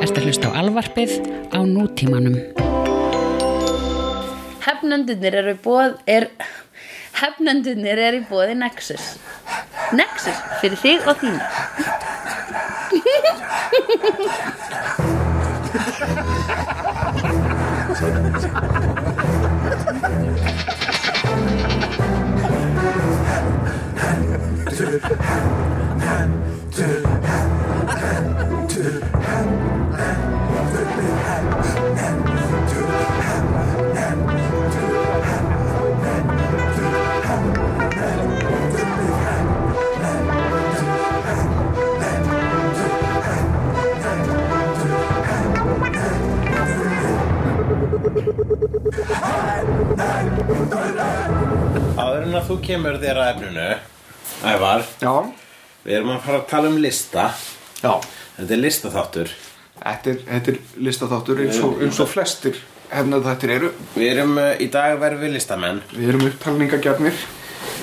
Ertu að hlusta á alvarpið á nútímanum. Hefnendunir eru bóð er Hefnendunir eru í bóði Nexus Nexus fyrir þig og þín Áður en að þú kemur þér að efninu Ævar, Já, við erum að fara að tala um lista. Já. Þetta er listaþáttur. Þetta er, þetta er listaþáttur eins og, eins og flestir hefnað þættir eru. Við erum uh, í dag verðum við listamenn. Við erum upptalningagjörnir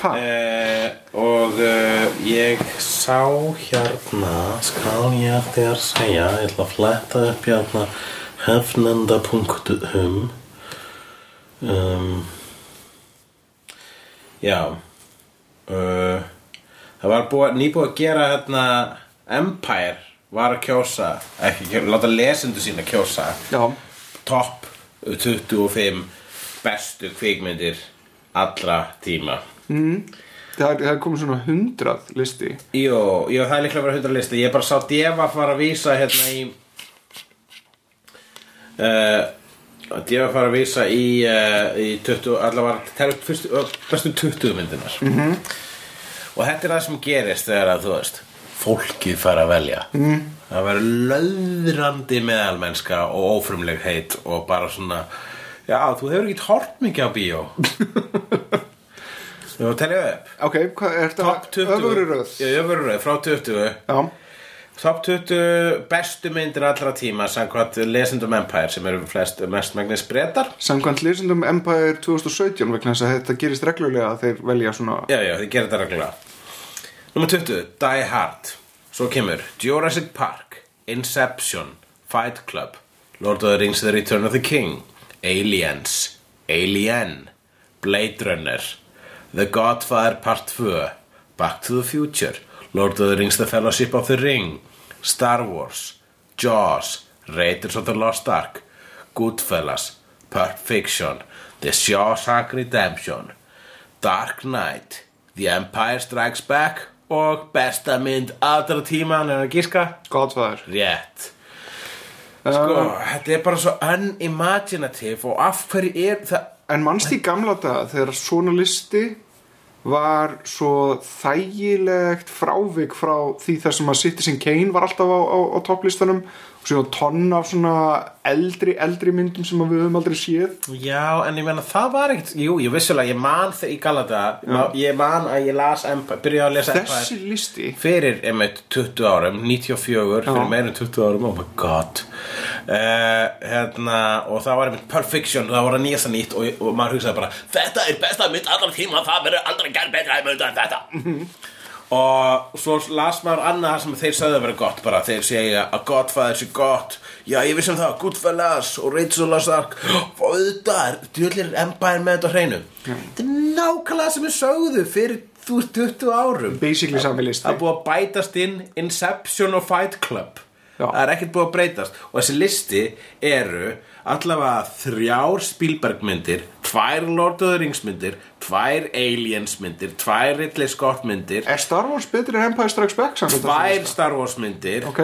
Ha, uh, Og uh, ég sá hérna Skal ég þér segja Ég ætla að fletta upp hérna Hefnenda.hum um, Já uh, Það var búið, nýbúið að gera hérna Empire var að kjósa ekki, láta lesendur sína kjósa. Já, topp 25 bestu kvikmyndir allra tíma. Það er, það er komið svona hundrað listi. Jú, jú, það er líklega vera 100 listi. Ég bara sá Deva fara að vísa hérna í uh, Deva fara að vísa í, uh, í 20, allavega telur fyrstu, ö, bestu 20 myndinar -hmm. Og þetta er það sem gerist þegar að þú veist Fólkið fara að velja. Mm. Það verður löðrandi meðalmennska og ófrumleg heit og bara svona Já, þú hefur ekki hort mikið á bíó. Þú telja upp. Ok, hvað er þetta? 20 Öfururöð Já, öfururöð, frá 20 Já, Top 20 bestu myndir allra tíma samkvæmt lesendum Empire sem eru flest mest megnis brettar samkvæmt lesendum Empire 2017 vegna þess að þetta gerist reglulega að þeir velja svona Já, já, þið gerir þetta reglulega. Númer 20, Die Hard. Svo kemur Jurassic Park Inception Fight Club Lord of the Rings The Return of the King Aliens Alien Blade Runner The Godfather Part 2 Back to the Future Lord of the Rings The Fellowship of the Ring Star Wars Jaws Raiders of the Lost Ark Goodfellas Pulp Fiction The Shawshank Redemption Dark Knight The Empire Strikes Back og besta mynd allra tíma en að gíska Godfather rétt. Sko, þetta er bara svo unimaginative og af hverju er það En mannst í gamla dag þegar svona listi var svo þægilegt frávik frá því þar sem að Citizen Kane var alltaf á, á, á topplistanum og svo tonn af svona eldri, eldri myndum sem við höfum aldrei séð. Já, en ég meina það var ekkert jú, ég vissulega, ég man þegar í Galata ég man að ég las Empire, byrjaði að lesa Þessi Empire listi? fyrir einmitt 20 árum 94, fyrir meira en 20 árum oh my god uh, hérna, og það var einmitt Perfection það var að nýjasta nýtt og, og maður hugsaði bara þetta er besta mynd allar tíma það verður aldrei gerð betra en þetta. Og svo las maður annað sem þeir sagði að vera gott bara þeir segja að Godfather sé gott. Já ég vissum það, Goodfellas og Raiders of the Lost Ark og auðvitað, djúlir Empire með þetta hreinu. Þetta er nákvæmlega sem við sögðu fyrir þú veist 20 árum. Basically sami listi. Það búið að bætast inn Inception og Fight Club Já. Það er ekkert búið að breytast Og þessi listi eru allavega þrjár Spielberg myndir Tvær Lord of the Rings myndir Tvær Aliens myndir Tvær Ridley Scott myndir Er Star Wars betri en Empire Strikes Back Tvær? Star Wars myndir Ok,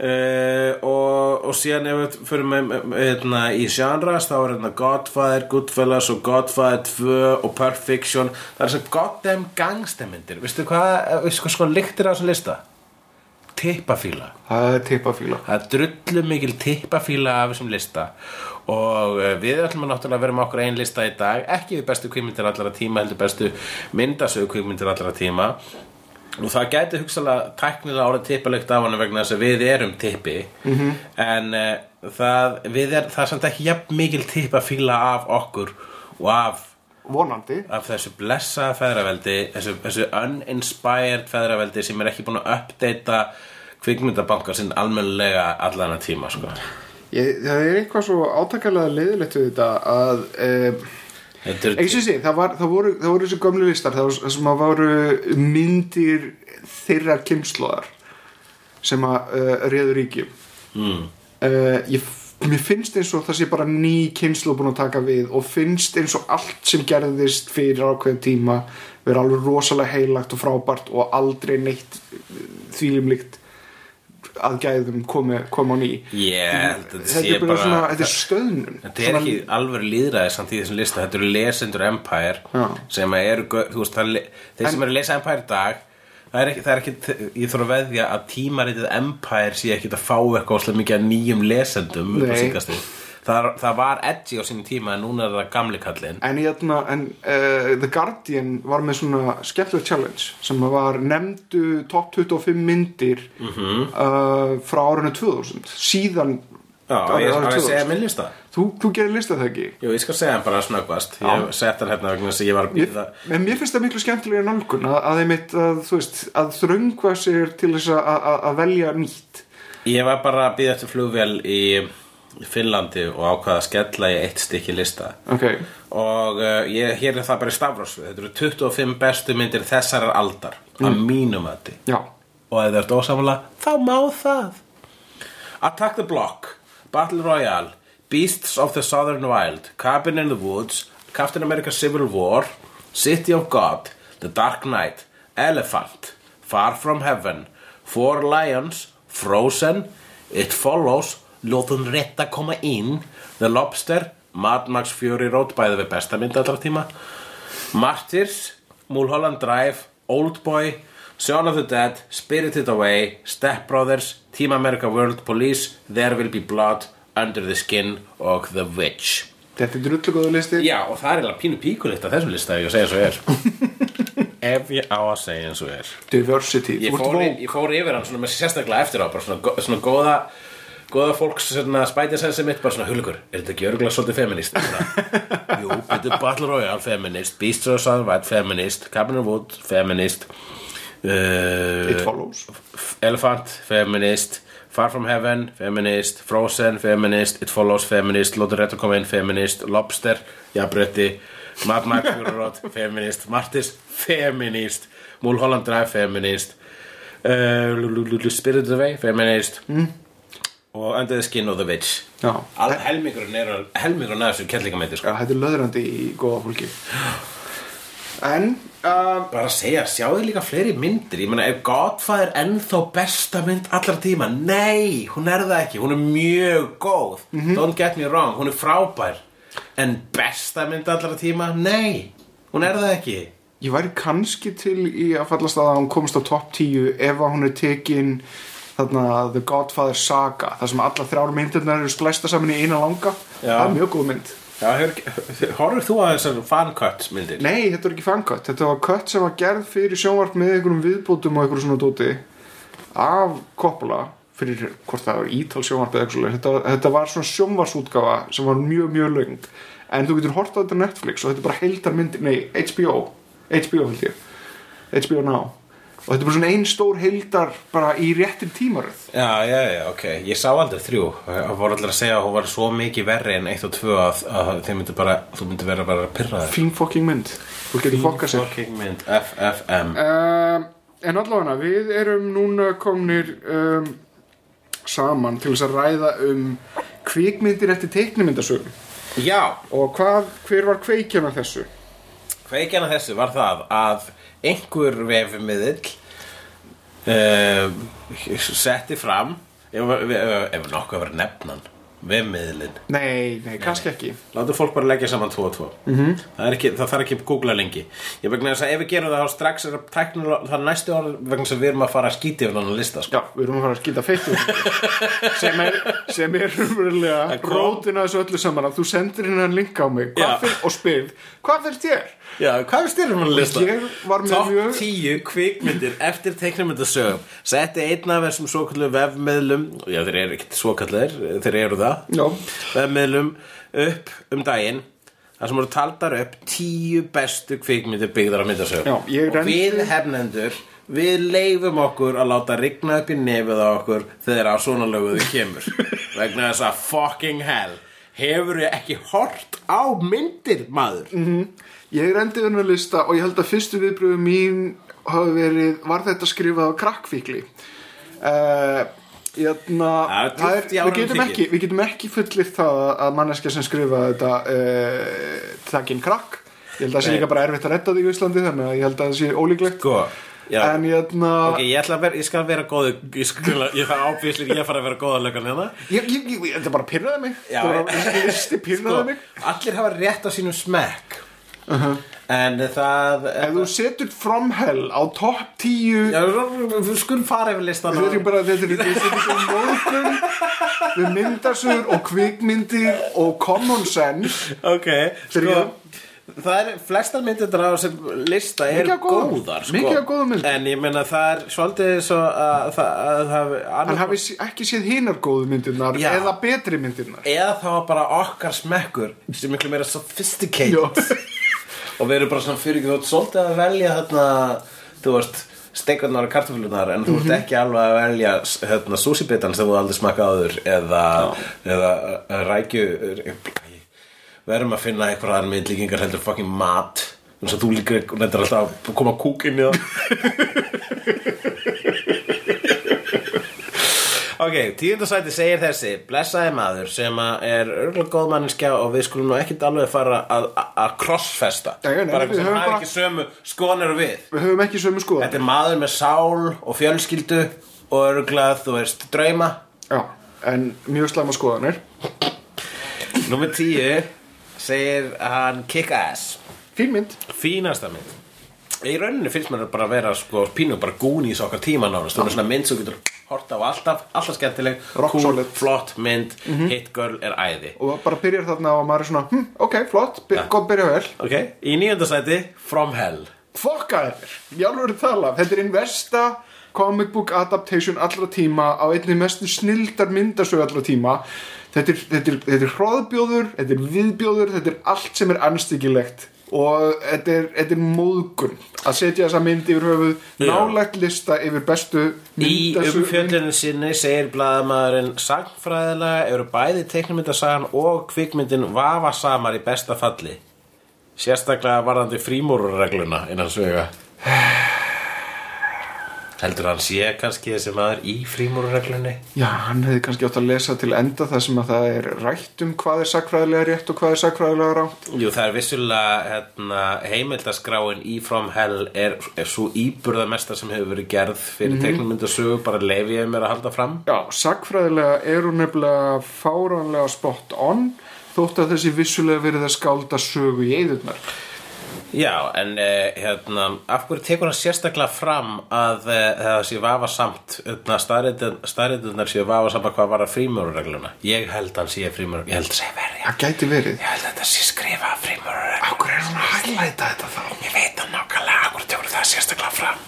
Uh, og, og síðan ef við fyrir með, með hérna, í genres þá er hérna Godfather, Goodfellas og Godfather 2 og Perfection það er sem goddamn gangstemindir veistu hvað, eh, veistu hvað sko lyktir á þessum lista? Tippafíla það er tippafíla það er drullu mikil tippafíla af þessum lista. Og uh, við ætlum að náttúrulega vera með okkur einn lista í dag. Ekki við bestu kvikmyndir allra tíma heldur bestu myndasögu kvikmyndir allra tíma. Og það gæti hugsalega tæknilega árið tippalegt af hann vegna þess að við erum tippi. -hmm. en uh, það, er, það er samt ekki jafn mikil tippafíla af okkur og af Vonandi af þessu blessa feðraveldi þessu, þessu uninspired feðraveldi sem er ekki búin að uppdata kvikmyndabankar sinn almennilega allana tíma sko. Ég, það er eitthvað svo átakalega leiðilegt við þetta að um, Þetta eins og sé, það, var, það, voru, það voru þessi gömlu listar það, sem að voru myndir þeirra kynslóðar sem að uh, réðu ríki mm. uh, ég, mér finnst eins og það sé bara ný kynslu búin að taka við og finnst eins og allt sem gerðist fyrir ákveðin tíma vera alveg rosalega heilagt og frábært og aldrei neitt þvílimlikt að gæðum komi, komi á ný að þetta er bara svona, þetta er stöðnun Þetta er ekki alveg líðræði samt í þessum lista Þetta eru lesendur Empire Já. sem eru, þú veist, það, þeir sem eru að lesa Empire í dag það er ekki, það er ekki, ég þarf að veðja að tímaritið Empire sé ekki að fá eitthvað óslega mikið nýjum lesendum upp á Nei. síðkastið. það, það var edgy á sínum tíma en núna er það gamli kallinn En, hérna, en uh, The Guardian var með svona skemmtileg challenge sem var nefndu top 25 myndir Mhm. uh, frá árinu 2000 síðan Já, ég, 2000. segja minn lista. Þú, þú gerir listað það ekki? Jú, ég skal segja hann bara snöggvast. Ég sett hann hérna vegna þess að ég var að býða en mér finnst það miklu skemmtilega nálgun að, að, einmitt, að, þú veist, að þröngva sér til þess að, að, að velja nýtt. Ég var bara að býða eftir flugvél í Finnlandi og ákvaða að skella í eitt stykki lista. Ok, og uh, ég, hér er það bara í stafrósfið þetta eru 25 bestu myndir þessarar aldar að mínum að já. Og ef það ert ósamlega þá má það. Attack the Block Battle Royale Beasts of the Southern Wild Cabin in the Woods Captain America Civil War City of God The Dark Knight Elephant Far From Heaven Four Lions Frozen It Follows Lóðun rétt að koma inn The Lobster Mad Max Fury Road bæði við besta mynd allra tíma Martyrs Mulholland Drive Oldboy Shaun of the Dead Spirited Away Step Brothers Team America World Police There Will Be Blood Under the Skin og The Witch. Þetta er drullu góðu listi. Já, og það er eiginlega pínu píkulikt af þessum lista ef ég segja svo er. Ef ég á að segja og er. Diversity. Ég fór, ég fór yfir hann svona með sérstaklega eftir á bara svona, svona góða góða fólks spætisensi mitt bara svona hulugur, er þetta ekki örgulega svolítið feminist jú, þetta er Battle Royale feminist, Beasts of the Southern Wild feminist Cabin in the Wood feminist uh, It Follows Elephant feminist Far From Heaven feminist Frozen feminist It Follows feminist að koma inn feminist Lobster jafnbrötti Mad Max Road feminist Martis feminist Mulholland Drive feminist uh, Lu- Lu- Spirited Away feminist mm. og Under the Skin of the Witch helmingurinn er helmingurinn af þessu kellingamæti sko. Já, þetta er löðrandi í góða fólki En uh, bara að segja, sjáðu líka fleiri myndir. Ég meina, er Godfather ennþá besta mynd allra tíma? Nei, hún er það ekki. Hún er mjög góð. Don't get me wrong, hún er frábær. En besta mynd allra tíma? Nei, hún er það ekki. Ég væri kannski til í að fallast að hún komist á topp 10 ef að hún er tekin þarna The Godfather Saga þar sem alla þrjár myndirnar eru splæsta saman í eina langa. Já. það er mjög góð mynd Horfir þú að þessar fancuts myndir? Nei, þetta var ekki fankött, þetta var kött sem var gerð fyrir sjónvarp með einhverjum viðbótum og einhverjum svona dóti af Coppola fyrir hvort það var ítal sjónvarp eða eitthvað þetta, þetta var svona sjónvarsútgafa sem var mjög mjög löng. En þú getur hort á þetta Netflix og þetta er bara heildar myndir, nei, HBO HBO held ég, HBO Now og þetta er bara svona ein stór heildar bara í réttir tímaröð. Já, já, já, ok, ég sá aldrei þrjú. Það voru allir að segja að hún var svo mikið verri en eitt og tvö að, að þeim myndi bara þú myndi vera bara að pyrra þér. Fín fucking mynd, þú getur fokkað sér Fucking mynd, FFM um, En allavega við erum núna komnir um, saman til þess að ræða um kvikmyndir eftir teiknimyndasögum Já, og hvað, hver var kveikjan af þessu? Kveikjan af þessu var það að einhver vefmiðill uh, setti fram ef, ef, ef, nokkuð var nefnan vefmiðlinn Nei, nei, kannski ekki. Látum fólk bara leggja saman 2 og 2 -hmm. það, er ekki, það þarf ekki að googla lengi. Ég vegna þess að ef við gerum það þá strax er tæknir, það er næstu orð vegna þess að við erum að fara að skýti yfir hann lista sko. Já, við erum að fara að skýta feitt sem er, sem er umverulega rótina þessu öllu saman að þú sendir hennan link á mig. Fyrr, og spyrð, hvað finnst þér? Já, hvað er styrir hann lista? Ég var með Top mjög- 10 kvikmyndir eftir teiknumyndasögum Setti einn af þessum svokallu vefmiðlum Já, þeir eru ekkert svokallir, þeir eru það. Já. Vefmiðlum upp um daginn Það sem voru taldar upp tíu bestu kvikmyndir byggðar á myndasögum. Já, ég Og renndi- við hefnendur við leifum okkur að láta rigna upp í nefið á okkur þegar á svona löguðu kemur. Vegna þess að fucking hell hefur ég ekki hort á myndir maður Ég er endið unna lista og ég held að fyrstu viðbröðu mín hafi verið, var þetta skrifað á krakkfíkli uh, Jæna, Það er er, við, getum ekki, við getum ekki fullir það að manneskja sem skrifaði þetta uh, þakkinn krakk ég held að það sé líka bara erfitt að redda því í Íslandi þannig að ég held að það sé ólíklegt Sko, já en jæna, Ok, ég ætla að vera, ég skal vera góðu Ég skal, ég ábyrðslega ég að fara að vera hérna ég, ég, ég, ég, þetta bara pyrraði mig Já, bara, þessi listi pyrraði mig Sko, allir hafa rétt á sínum smekk En það ef þú setur From Hell á topp 10 Já, við skulum fara yfir listan Þetta er bara, þetta þetta er svo móðgun við myndasögur og kvikmyndir og common sense Ok, sko Það er, flestar myndir á sem lista er góðum. góðar sko. Mikið af góðum myndum. En ég meina það er svolítið svo að það að, það hann hafi ekki séð hinar góðu myndirnar Já. eða betri myndirnar Eða þá bara okkar smekkur sem miklu meira sophisticated Og við erum bara svona fyrir þú ert svolítið að velja þarna Þú veist steikarnar og kartöflunar en þú Mhm. ert ekki alveg að velja hérna, súsibitan sem þú aldrei smakka áður eða, eða uh, rækju við erum að finna eitthvað aðra myndlíkingar heldur fucking mat eins og þú líka nefndir alltaf að koma kúk inn í það Ok, tíundasæti segir þessi. Blessaði maður sem er örgulega góð manneskja og við skulum nú ekkit alveg fara að, að, crossfesta. Nei, nei, bara við eitthvað sem höfum hafa bara- ekki sömu skoðanir og við. Við höfum ekki sömu skoða Þetta er maður með sál og fjölskyldu og örgulega, þú veist, drauma. Já, en mjög slæma skoðanir. Númer tíu segir hann kick-ass. Fín mynd. Fínasta mynd. Í rauninni finnst mér bara að vera sko pínu bara gúnís okkar tíma nánast Þú er svona mynd sem getur horta á alltaf alltaf skemmtileg, cool, flott mynd Hit Girl er æði. Og bara byrjar þarna og maður er svona hm, ok, flott, by gott byrja vel. Ok, í nýjöndasæti From Hell. Fokka þér, ég alveg er að tala. Þetta er einn versta comic book adaptation allra tíma á einni mestu snildar myndasög allra tíma. Þetta er, þetta þetta hróðbjóður, þetta er viðbjóður, þetta er allt sem er anstyggilegt og þetta er, þetta er móðgun að setja þessa mynd yfir höfuð Já. nálægt lista yfir bestu Í myndasög umfjöllinu sinni segir blaðamaðurinn Sagnfræðilega eru bæði teiknumyndasagan og kvikmyndin vafasamar í besta falli Sérstaklega varðandi frímúrurregluna innan svega Heldur hann sé kannski þessi maður í frímúrurreglunni? Já, hann hefði kannski átt að lesa til enda þar sem að það er rætt um hvað er sakfræðilega rétt og hvað er sakfræðilega rátt Jú, það er vissulega hérna, heimildaskráin í From Hell er, er svo íburðamesta sem hefur verið gerð fyrir mm teiknumyndasögu, bara leifi ég mér að halda fram Já, sakfræðilega er hún nefnilega fáránlega spot on þótt að þessi vissulega verið að skálda sögu í eðurnar. Já, en uh, hérna, af hverju tekur hann sérstaklega fram að uh, það sé vafasamt hérna, staðrætunar séu vafasamt hvað var að frímjöruregluna Ég held hann sé frímjörur, ég held að sé verið Það gæti verið. Ég held að þetta sé skrifa frímjöruregluna Akkur er hann að highlighta þetta þá? Ég veit hann nákvæmlega, af hverju tekur það sérstaklega fram?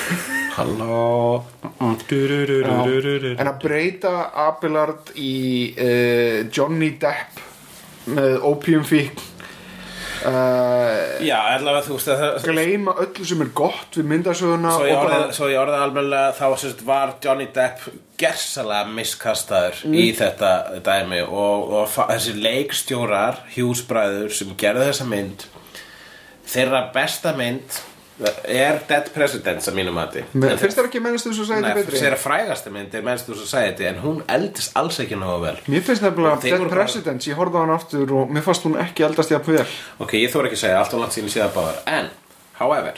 Halló. En að breyta Abelard í uh, Johnny Depp með opiumfík uh, Já, allavega þú veist að það gleyma öllu sem er gott við myndasöguna Svo ég orðið, bara orðið almennilega þá sérst, var Johnny Depp gersalega miskastaður í þetta dæmi og, og þessi leikstjórar hjúsbræður sem gerðu þessa mynd þeirra besta mynd er Dead Presidents að mínum mati? Finnst þér ekki mennast þú svo segja Nei, þetta betri? þeirra frægasta mynd er Men's to Society en hún eldist alls ekki nógu vel. Mér finnst nefnilega Dead voru bara- Presidents, ég horfði á hann aftur og mér fannst hún ekki eldast jafn vel. Ok, ég þóra ekki að segja allt og langt síðan síðan báðar. En, however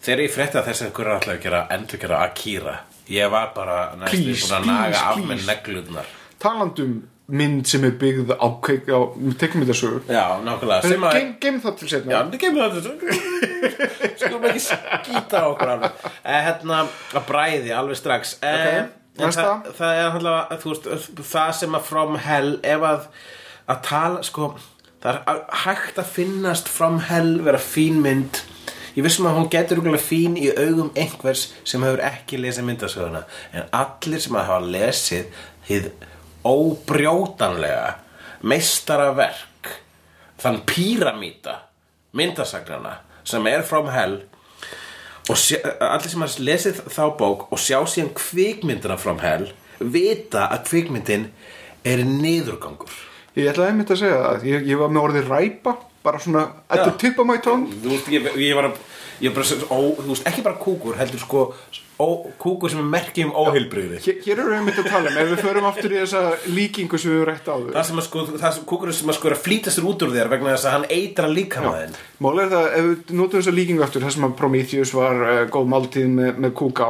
Þegar ég frétti að þessi einhverju ætlaði að gera endur gera Akira Ég var bara næstu Please, að please, please. Talandum mynd sem er byggð á, á tekmyndasögu Já, nákvæmlega. Sem að Geim, geim það til setna Já, það kemur þetta Skulum ekki skýta okkur alveg. Eh, Hérna, að bræði alveg strax. Eh, Ok, en það, það er allavega, þú veist, það sem að From Hell Ef að, að tala, sko Það er hægt að finnast From Hell vera fín mynd. Ég vissum að hún getur rúglega fín í augum einhvers sem hefur ekki lesið myndasöguna. En allir sem að hafa lesið hið óbrjótanlega meistaraverk þann píramíta myndasagnana sem er From Hell. Og sé, allir sem hafa lesið þá bók og sjá síðan kvikmyndina from hell vita að kvikmyndin er niðurgangur. Ég ætlaði einmitt að segja það Ég, ég var með orðið ræpa Bara svona At the tip of my tongue þú veist, ég, ég var að ég var bara, ó, veist, ekki bara kúkur heldur sko, kúkur sem er merki um óheilbrigði. Hér, hér erum við einmitt að tala um Ef við förum aftur í þessa líkingu sem við höfum rætt áður. Það sem að sko, það sem kúkur sem að sko er að flýta sér út úr þér vegna þess að hann eitra líka þinn Mál er það, ef við notum þessa líkingu aftur sem að Prometheus var uh, góð máltíð með, með kúká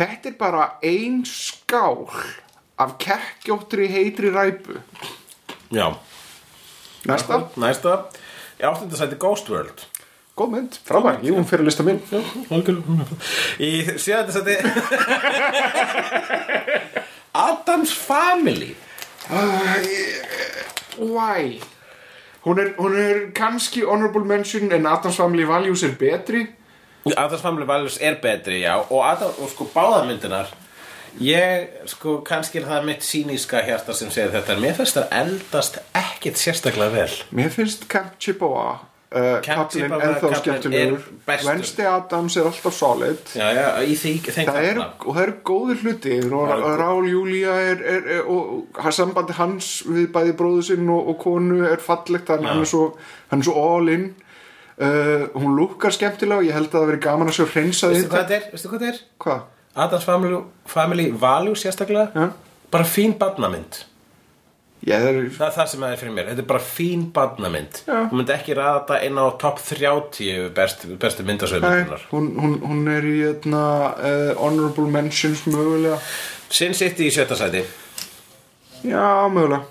þetta er bara ein skál af kekkjóttri heitri ræpu. Já, Næsta, næsta. Í áttundasæti Ghost World góð mynd, frábær, ég hún fyrir að lista minn í sjöndasæti Adams Family. Why? Hún er, hún er kannski honorable mention en Adams Family Values er betri. Adams Family Values er betri, já. Og, Adam, og sko báðarmyndinar ég, sko, kannski er það mitt síníska hjarta sem segir þetta. Mér finnst það eldast ekkit sérstaklega vel. Mér finnst Camp Chippewa uh, kaflinn Chippewa ennþá skemmtilegur er. Wednesday Adams er alltaf solid já, já, því, þeim Það eru, eru góðir hluti Rál Júlía er, er, er og, sambandi hans við bæði bróðu sinn og, og konu er fallegt hann, hann, er svo, hann er svo all in uh, hún lukkar skemmtilega og ég held að það veri gaman að sjá hvað þetta er? Veistu hvað þetta er? Hvað? Adams Family, family Values sérstaklega Já. bara fín barnamynd Það er, það er það sem það er fyrir mér, þetta er bara fín barnamynd. Já. þú myndi ekki ræða þetta inn á top 30 best, bestu myndasöðmyndunar hún, hún, hún er í etna, uh, honorable mentions mögulega. Sin City í sjötta sæti. Já, mögulega.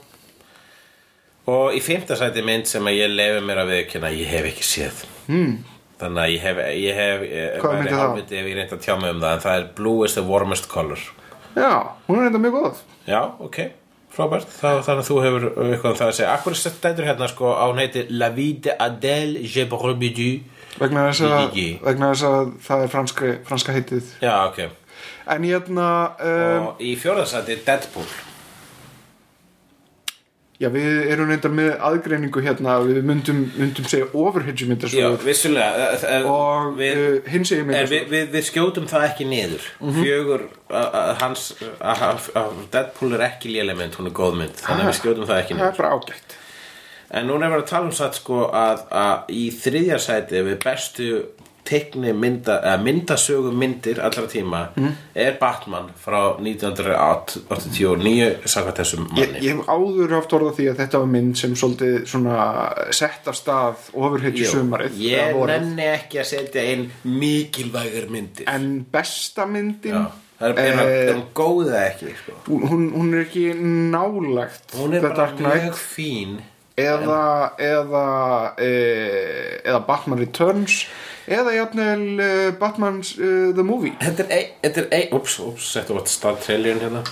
Og í fymta sæti mynd sem að ég lefi mér að viðkynna ég hef ekki séð. Hmm. þannig að ég hef, ég hef ég Hvað væri mynd er það? ég reyndi að tjá mig um það en það er Blue is the warmest color. Já, hún er enda mjög góð. Já, ok, Þá, þannig að þú hefur eitthvað um það að segja. Akkur stendur hérna sko á heitir La vie de Adèle Gebrebidu vegna þess, að, það er franska, franska heitið. Já, ok. En hérna um, og í fjórðarsæti Deadpool Já, við erum reyndar með aðgreiningu hérna við myndum, myndum segja overhedge já, myndasögur vissulega eh, og við, uh, hins egin En myndasögur við, við, við skjótum það ekki niður. Fjögur að- að hans Deadpool er ekki léleg mynd, hún er góð mynd Þannig að við skjótum það ekki Það niður. er bara ágætt. En núna er verið að tala um satt sko að, að í þriðja sæti við bestu teikni mynda, myndasögu myndir allra tíma er Batman frá 1989 samkvæmt þessum manni. ég hef áður haft orða því að þetta var mynd sem svolítið svona sett af stað overhedge Jú, sumarið Ég nenni ekki að setja inn mikilvægur myndir. En besta myndin Já, það er, er, er, eh, hún góð eða ekki sko? hún, hún er ekki nálægt Hún er bara mjög fín eða eða, e, eða Batman Returns eða jafnvel uh, Batman's uh, The Movie Þetta er ein, þetta er ein, ups, ups, settu átt stað trailerin hérna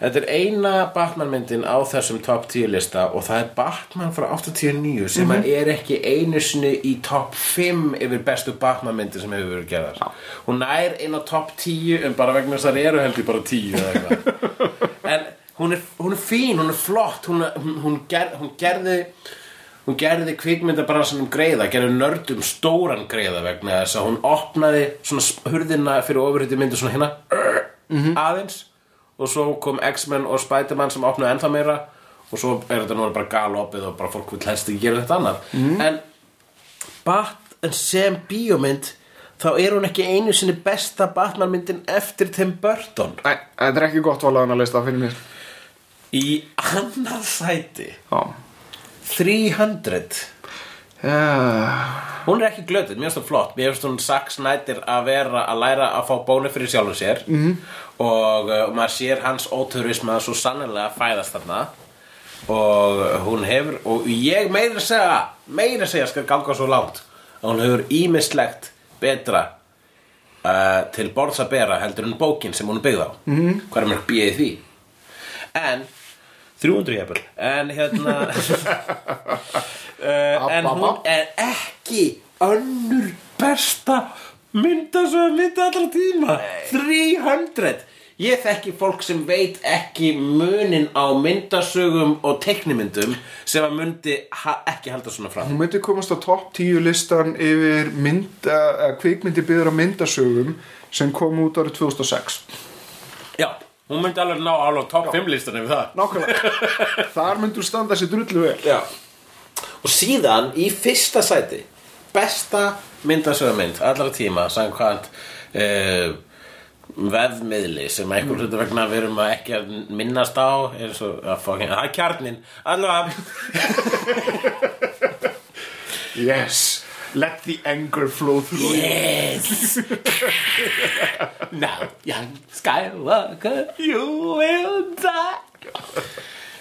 Þetta er eina Batman myndin á þessum top 10 lista og það er Batman frá 89 sem Mhm. er ekki einu sinni í top 5 yfir bestu Batman myndir sem hefur verið gerðar Já. Hún nær inn á top 10 en bara vegna þess að það eru heldur bara 10 eða eitthvað En hún er, hún er fín, hún er flott hún, hún, hún, ger, gerði hún gerði kvikmyndabransanum greiða gerði nördum stóran greiða vegna þess að hún opnaði svona hurðina fyrir ofurhætti myndir svona hérna aðeins. Og svo kom X-Men og Spider-Man sem opnaði ennþá meira. Og svo er þetta nú bara galopið og bara fólk vil helst ekki gera þetta annað. En Batman sem bíómynd þá er hún ekki einu sinni besta Batman myndin eftir Tim Burton. Nei, þetta er ekki gott valaðan að lista fyrir mér. Í annað sæti Já 300 Já, Hún er ekki glötuð, mér finnst hún flott. Mér finnst hún Zack Snyder að vera að læra að fá bónu fyrir sjálfum sér. -hmm. og uh, maður sér hans óturisma svo sannlega fæðast þarna. Og hún hefur og ég meira að segja meira að segja skal ganga svo langt að hún hefur ímislegt betra uh, til borðs að bera heldur en bókin sem hún er byggð á. Mm -hmm. hvað er mér býðið því? En 300 jafnvel. En hérna uh, en hún er ekki önnur besta myndasöðu mynda allra tíma. 300 Ég þekki fólk sem veit ekki munin á myndasögum og teiknimyndum sem að myndi ha ekki halda svona fram. Hún myndi komast á topp 10 listan yfir mynda, uh, kvikmyndi byggður á myndasögum sem kom út árið 2006 Já, hún myndi alveg ná alveg topp 5 listan yfir það. Nákvæmlega. Þar myndi hún standa sér drullu vel. Já. Og síðan í fyrsta sæti, besta myndasögumynd allra tíma, samkvæmt uh, veðmiðli sem einhver hlutu vegna við erum að ekki að minnast á eins og að fucking, það er kjarnin allavega, Yes Let the anger flow through yes. Now young Skywalker you will die.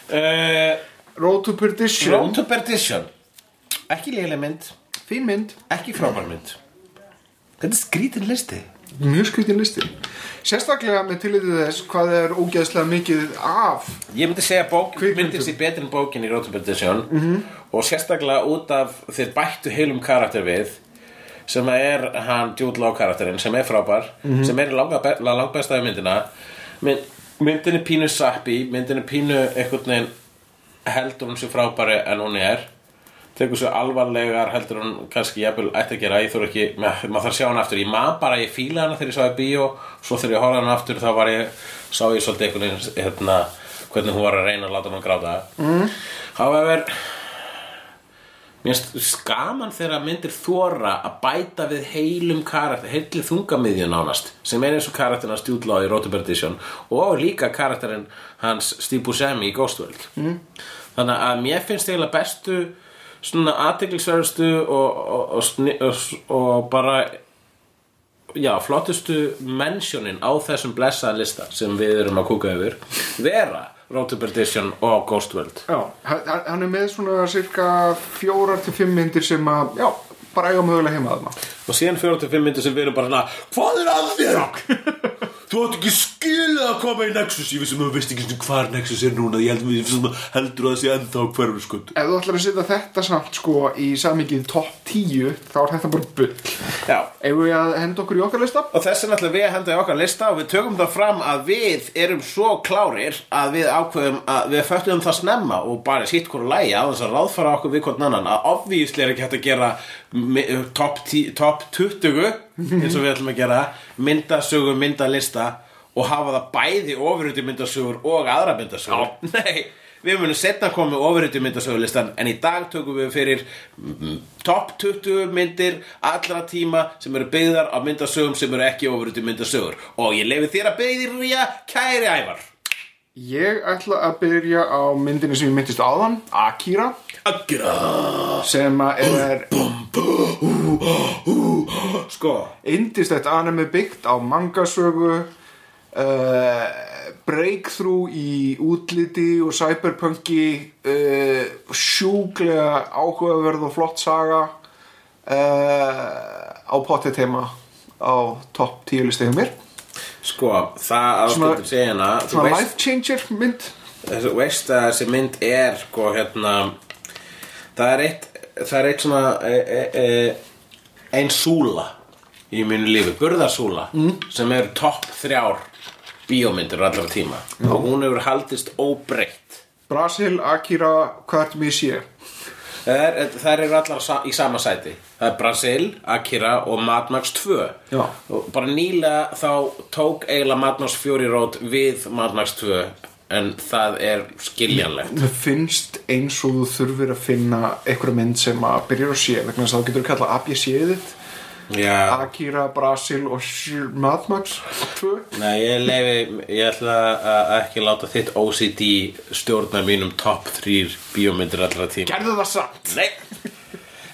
Uh, Road to Perdition. Road to Perdition. Ekki léleg mynd, Fín mynd. Ekki frábær mynd. Þetta er skrítin listi Mjög skritin listi Sérstaklega með tillitið þess hvað er ógeðslega mikið af Ég myndi segja bók Kvikmyndum. myndi sér betur en bókin í to Perdition -hmm. og sérstaklega út af þeir bættu heilum karakter við sem er hann Jude Law karakterinn sem er frábær sem er langa, be langbesta í myndina Mynd, myndin er pínu sappi myndin er pínu einhvern veginn heldur hún sér frábæri en hún er tekur svo alvarlegar heldur hún kannski jafnvel ætti að gera. Ég þurf ekki, ma- maður þarf að sjá hann aftur. Ég man bara, ég fíla hana þegar ég sá í bíó. Svo þegar ég horfði hana aftur þá var ég sá ég svolítið einhvern veginn hérna, hvernig hún var að reyna að láta hann gráta. Mm. however mér skaman þegar myndir þóra að bæta við heilum karakter, heilli þungamiðju nánast sem er eins og karakterinn hans Stjúdlá í Road to Perdition og líka karakterinn hans Steve Buscemi í Ghost World. Mm. þannig að mér finnst eiginlega bestu svona aðteglisverðustu og, og, og, og, bara já, flottustu mentionin á þessum blessaða lista sem við erum að kúka yfir vera Road to Perdition og Ghost World. Já, hann er með svona cirka fjórar til fimm myndir sem að, já, bara eiga mögulega heima þarna. og síðan 45 myndir sem við erum bara svona hvað er að þér? þú átt ekki skilið að koma í Nexus ég vissum að þú veist ekki hvar Nexus er núna ég við heldur að það sé ennþá hverfur skund Ef þú ætlar að setja þetta samt sko í samingið topp 10, þá er þetta bara bull. Ef við að henda okkur í okkar lista? Og þess vegna ætlum við að henda í okkar lista og við tökum það fram að við erum svo klárir að við ákveðum að við föttum það snemma og bara sitt hvort lægi á þess að ráðfara okkur við hvort annan að obvísli er ekki hægt að gera tí- topp 20 eins og við ætlum að gera myndasögu myndalista og hafa það bæði ofurhuti myndasögur og aðra myndasögur. Nei, við munum setna koma með ofurhuti myndasögulistan en í dag tökum við fyrir mm, topp 20 myndir allra tíma sem eru byggðar á myndasögum sem eru ekki ofurhuti myndasögur. Og ég lefi þér að byrja kæri ævar Ég ætla að byrja á myndinni sem ég myndist áðan, Akira, Akira. Sem er Sko indislegt anime byggt á mangasögu, uh, breakthrough í útliti og cyberpunki, uh, sjúklega áhugaverð og flott saga uh, á potið tema á topp 10 listi hjá mér. Sko, það segja hana Þú Svona veist, life changer mynd. þú veist að þessi mynd er sko hérna það er eitt það er eitt svona e, e, e, ein súla í mínu lífi, burðarsúla mm. sem er topp þrjár bíómyndir allra tíma og hún hefur haldist óbreytt Brasil, Akira, hvað ertu mér að sé? Það er, eru allar sa- í sama sæti. Það er Brasil, Akira og Mad Max 2 Já. og bara nýlega þá tók eiginlega Mad Max 4 rót við Mad Max 2 en það er skiljanlegt. Mér finnst eins og þú þurfir að finna einhverja mynd sem að byrja að sé vegna þess að þá getur þú kalla þitt Já, Akira, Brasil og Mad Max 2 nei, ég leifi ég ætla að ekki láta þitt OCD stjórna mínum top 3 bíómyndir allra tíma. Gerðu það samt. Nei.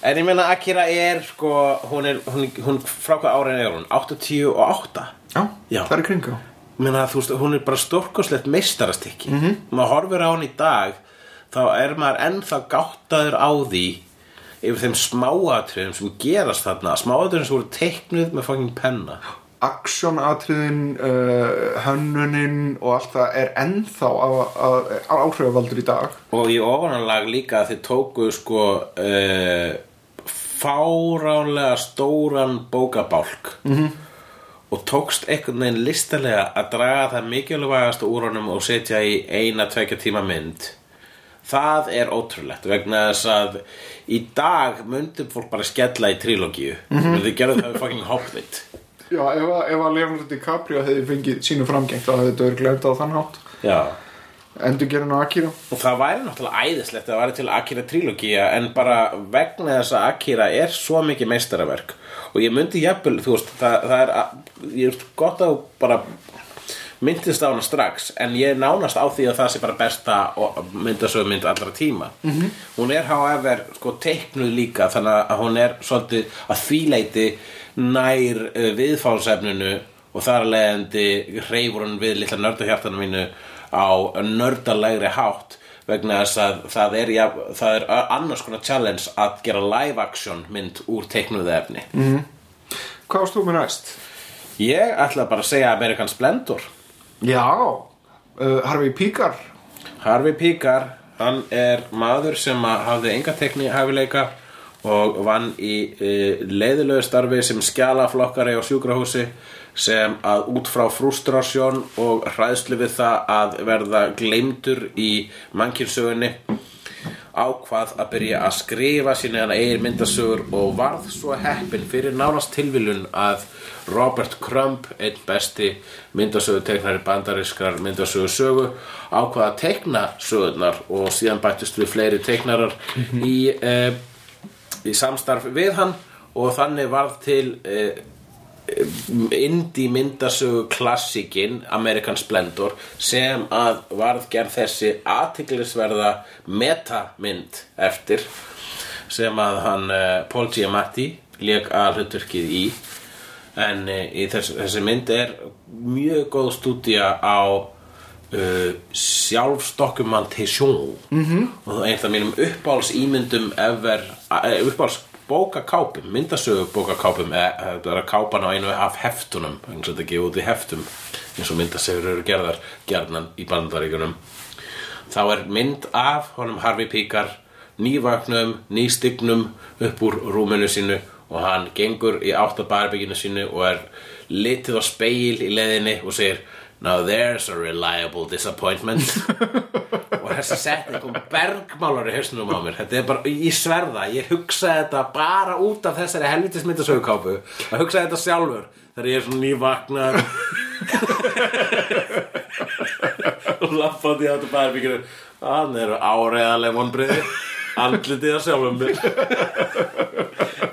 En ég meina Akira er sko hún er, hún, hún frá hvað árin er hún? 88 Já, Já. það er kringa Ég meina, þú veist, hún er bara stórkoslegt meistarastykki. Mm -hmm. maður horfir á hann í dag þá er maður ennþá gáttaður á því yfir þeim smáatriðum sem gerast þarna. Smáatriðum sem voru teiknuð með fucking penna. Aksjónatriðin, uh, hönnunin og allt það er ennþá áhrifavaldur í dag. Og í ofananlag líka að þið tóku sko uh, fáránlega stóran bókabálk. -hmm. og tókst einhvern veginn listalega að draga það mikilvægast úr honum og setja í eina tvekja tíma mynd það er ótrúlegt vegna þess að í dag myndum fólk bara skella í trilogíu mm -hmm. þau gerðu það við fucking Hobbit. Já, ef að, ef að Leonardo DiCaprio hefði fengið sínu framgengt þá hefði þetta verið glemt á þann hátt. Já. Endur gerðin á Akira. Og það væri náttúrulega æðislegt að það væri til Akira trilogía en bara vegna þess að Akira er svo mikið meistaraverk. Og ég myndi jafnvel, þú veist, það, það er ég er gott að bara myndist á hana strax en ég er nánast á því að það sé bara besta myndasögumynd allra tíma -hmm. hún er however sko teiknuð líka þannig að hún er svolítið að þvíleiti nær uh, viðfánsefninu og þar að leiðandi hreyfur hún við litla nördahjartanu mínu á nördalegri hátt vegna þess að það er, ja, það er annars konar challenge að gera live action mynd úr teiknuðu efni Hvað varst þú með næst? Ég ætla bara að segja American Splendor Já, uh, Harvey Píkar. Harvey Píkar, hann er maður sem hafði enga tekni hæfileika og vann í uh, leiðilegu starfi sem skjalaflokkari á sjúkrahúsi sem að út frá frustrasjón og hræðslu við það að verða gleymdur í mannkynnsögunni ákvað að byrja að skrifa sína hann eigin myndasögur og varð svo heppin fyrir nánast tilviljun að Robert Crumb, einn besti myndasöguteknari bandarískar myndasögusögu, ákvað að tekna sögurnar og síðan bættist við fleiri teknarar í, e, í samstarf við hann og þannig varð til e, indie myndasögu klassikin American Splendor sem að varð gerð þessi aðtiklisverða metamynd eftir sem að hann Paul Giamatti leik að hluturkið í en í þess, þessi mynd er mjög góð stúdía á uh, sjálfsdokumentation mm -hmm. og einn af mínum uppáhalds ímyndum ever, uppáhalds bókakápum, myndasögu bókakápum eða það er að kápan á einu af heftunum eins og þetta gefið út í heftum eins og myndasögur eru gerðar gerðnan í bandaríkunum þá er mynd af honum Harvey Píkar nývaknum, nýstygnum upp úr rúminu sínu og hann gengur í áttabarbygginu sínu og er litið á speil í leðinni og segir Now there's a reliable disappointment. Og þessi setning kom bergmálar í hausnum á mér. Þetta er bara, ég sverða, ég hugsa þetta bara út af þessari helvitis myndasögukápu að hugsa þetta sjálfur þegar ég er svona nývagnar og lappandi á þetta bærbyggjur hann eru áreiðarlega vonbriði andlitið að sjálfum mér.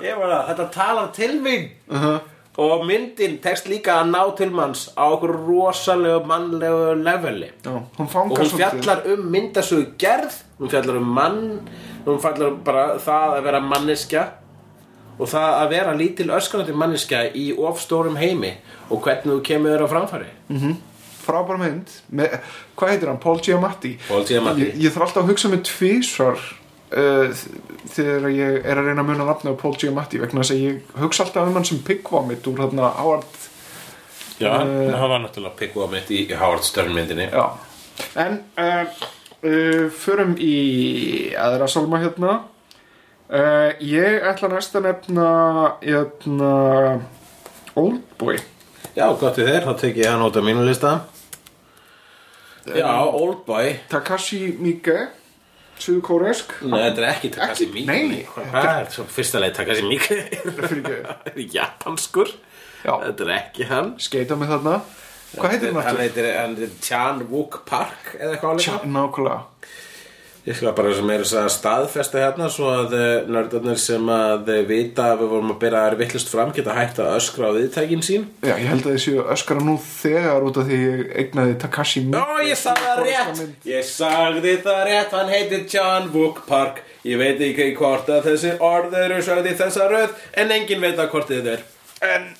Ég var að þetta talar til mín. Uh -huh. Og myndin tekst líka að ná til manns á okkur rosalegu mannlegu leveli. Já, hún og hún fjallar um myndasögu gerð hún fjallar um mann hún fjallar um bara það að vera manneskja og það að vera lítil öskanandi manneskja í ofstórum heimi og hvernig þú kemur þér á framfæri. Frábær mynd. Með, hvað heitir hann, Paul Giamatti. Paul Giamatti. ég, ég þarf alltaf að hugsa mig tvísvar uh, þegar ég er að reyna að muna nafni á Paul Giamatti vegna þess að ég hugsa alltaf um hann sem Pigvomit úr þarna Howard Já, það var náttúrulega pikku á mitt í Howard Stern myndinni. Já. en uh, uh, förum í aðra salma hérna. Uh, ég ætla næst að nefna hérna Oldboy Já, gott við þér, þá tek ég hann út af mínu lista Já, Oldboy Takashi Miike Suðu kóresk Nei, þetta er ekki Takashi Ekki- Miike nei. Hvað er svo fyrsta leið Takashi Miike er japanskur. Já. Þetta er ekki hann. Skeita með þarna. Hvað heitir hann Hann heitir, Chan Wook Park eða eitthvað alveg. nákvæmlega Skal bara sem er að staðfesta hérna svo að eh, nördarnir sem að eh, vita að við vorum að byrja að vittlust fram geta hægt að öskra á viðtækin sín. Já, ég held að ég séu öskara nú þegar út af því ég eignaði Takashi Ó, ég sagði það rétt. Ég sagði það rétt, hann heitir John Wook Park. Ég veit ekki hvort að þessi orð eru sagði þessa röð En enginn veit að hvort þið er. En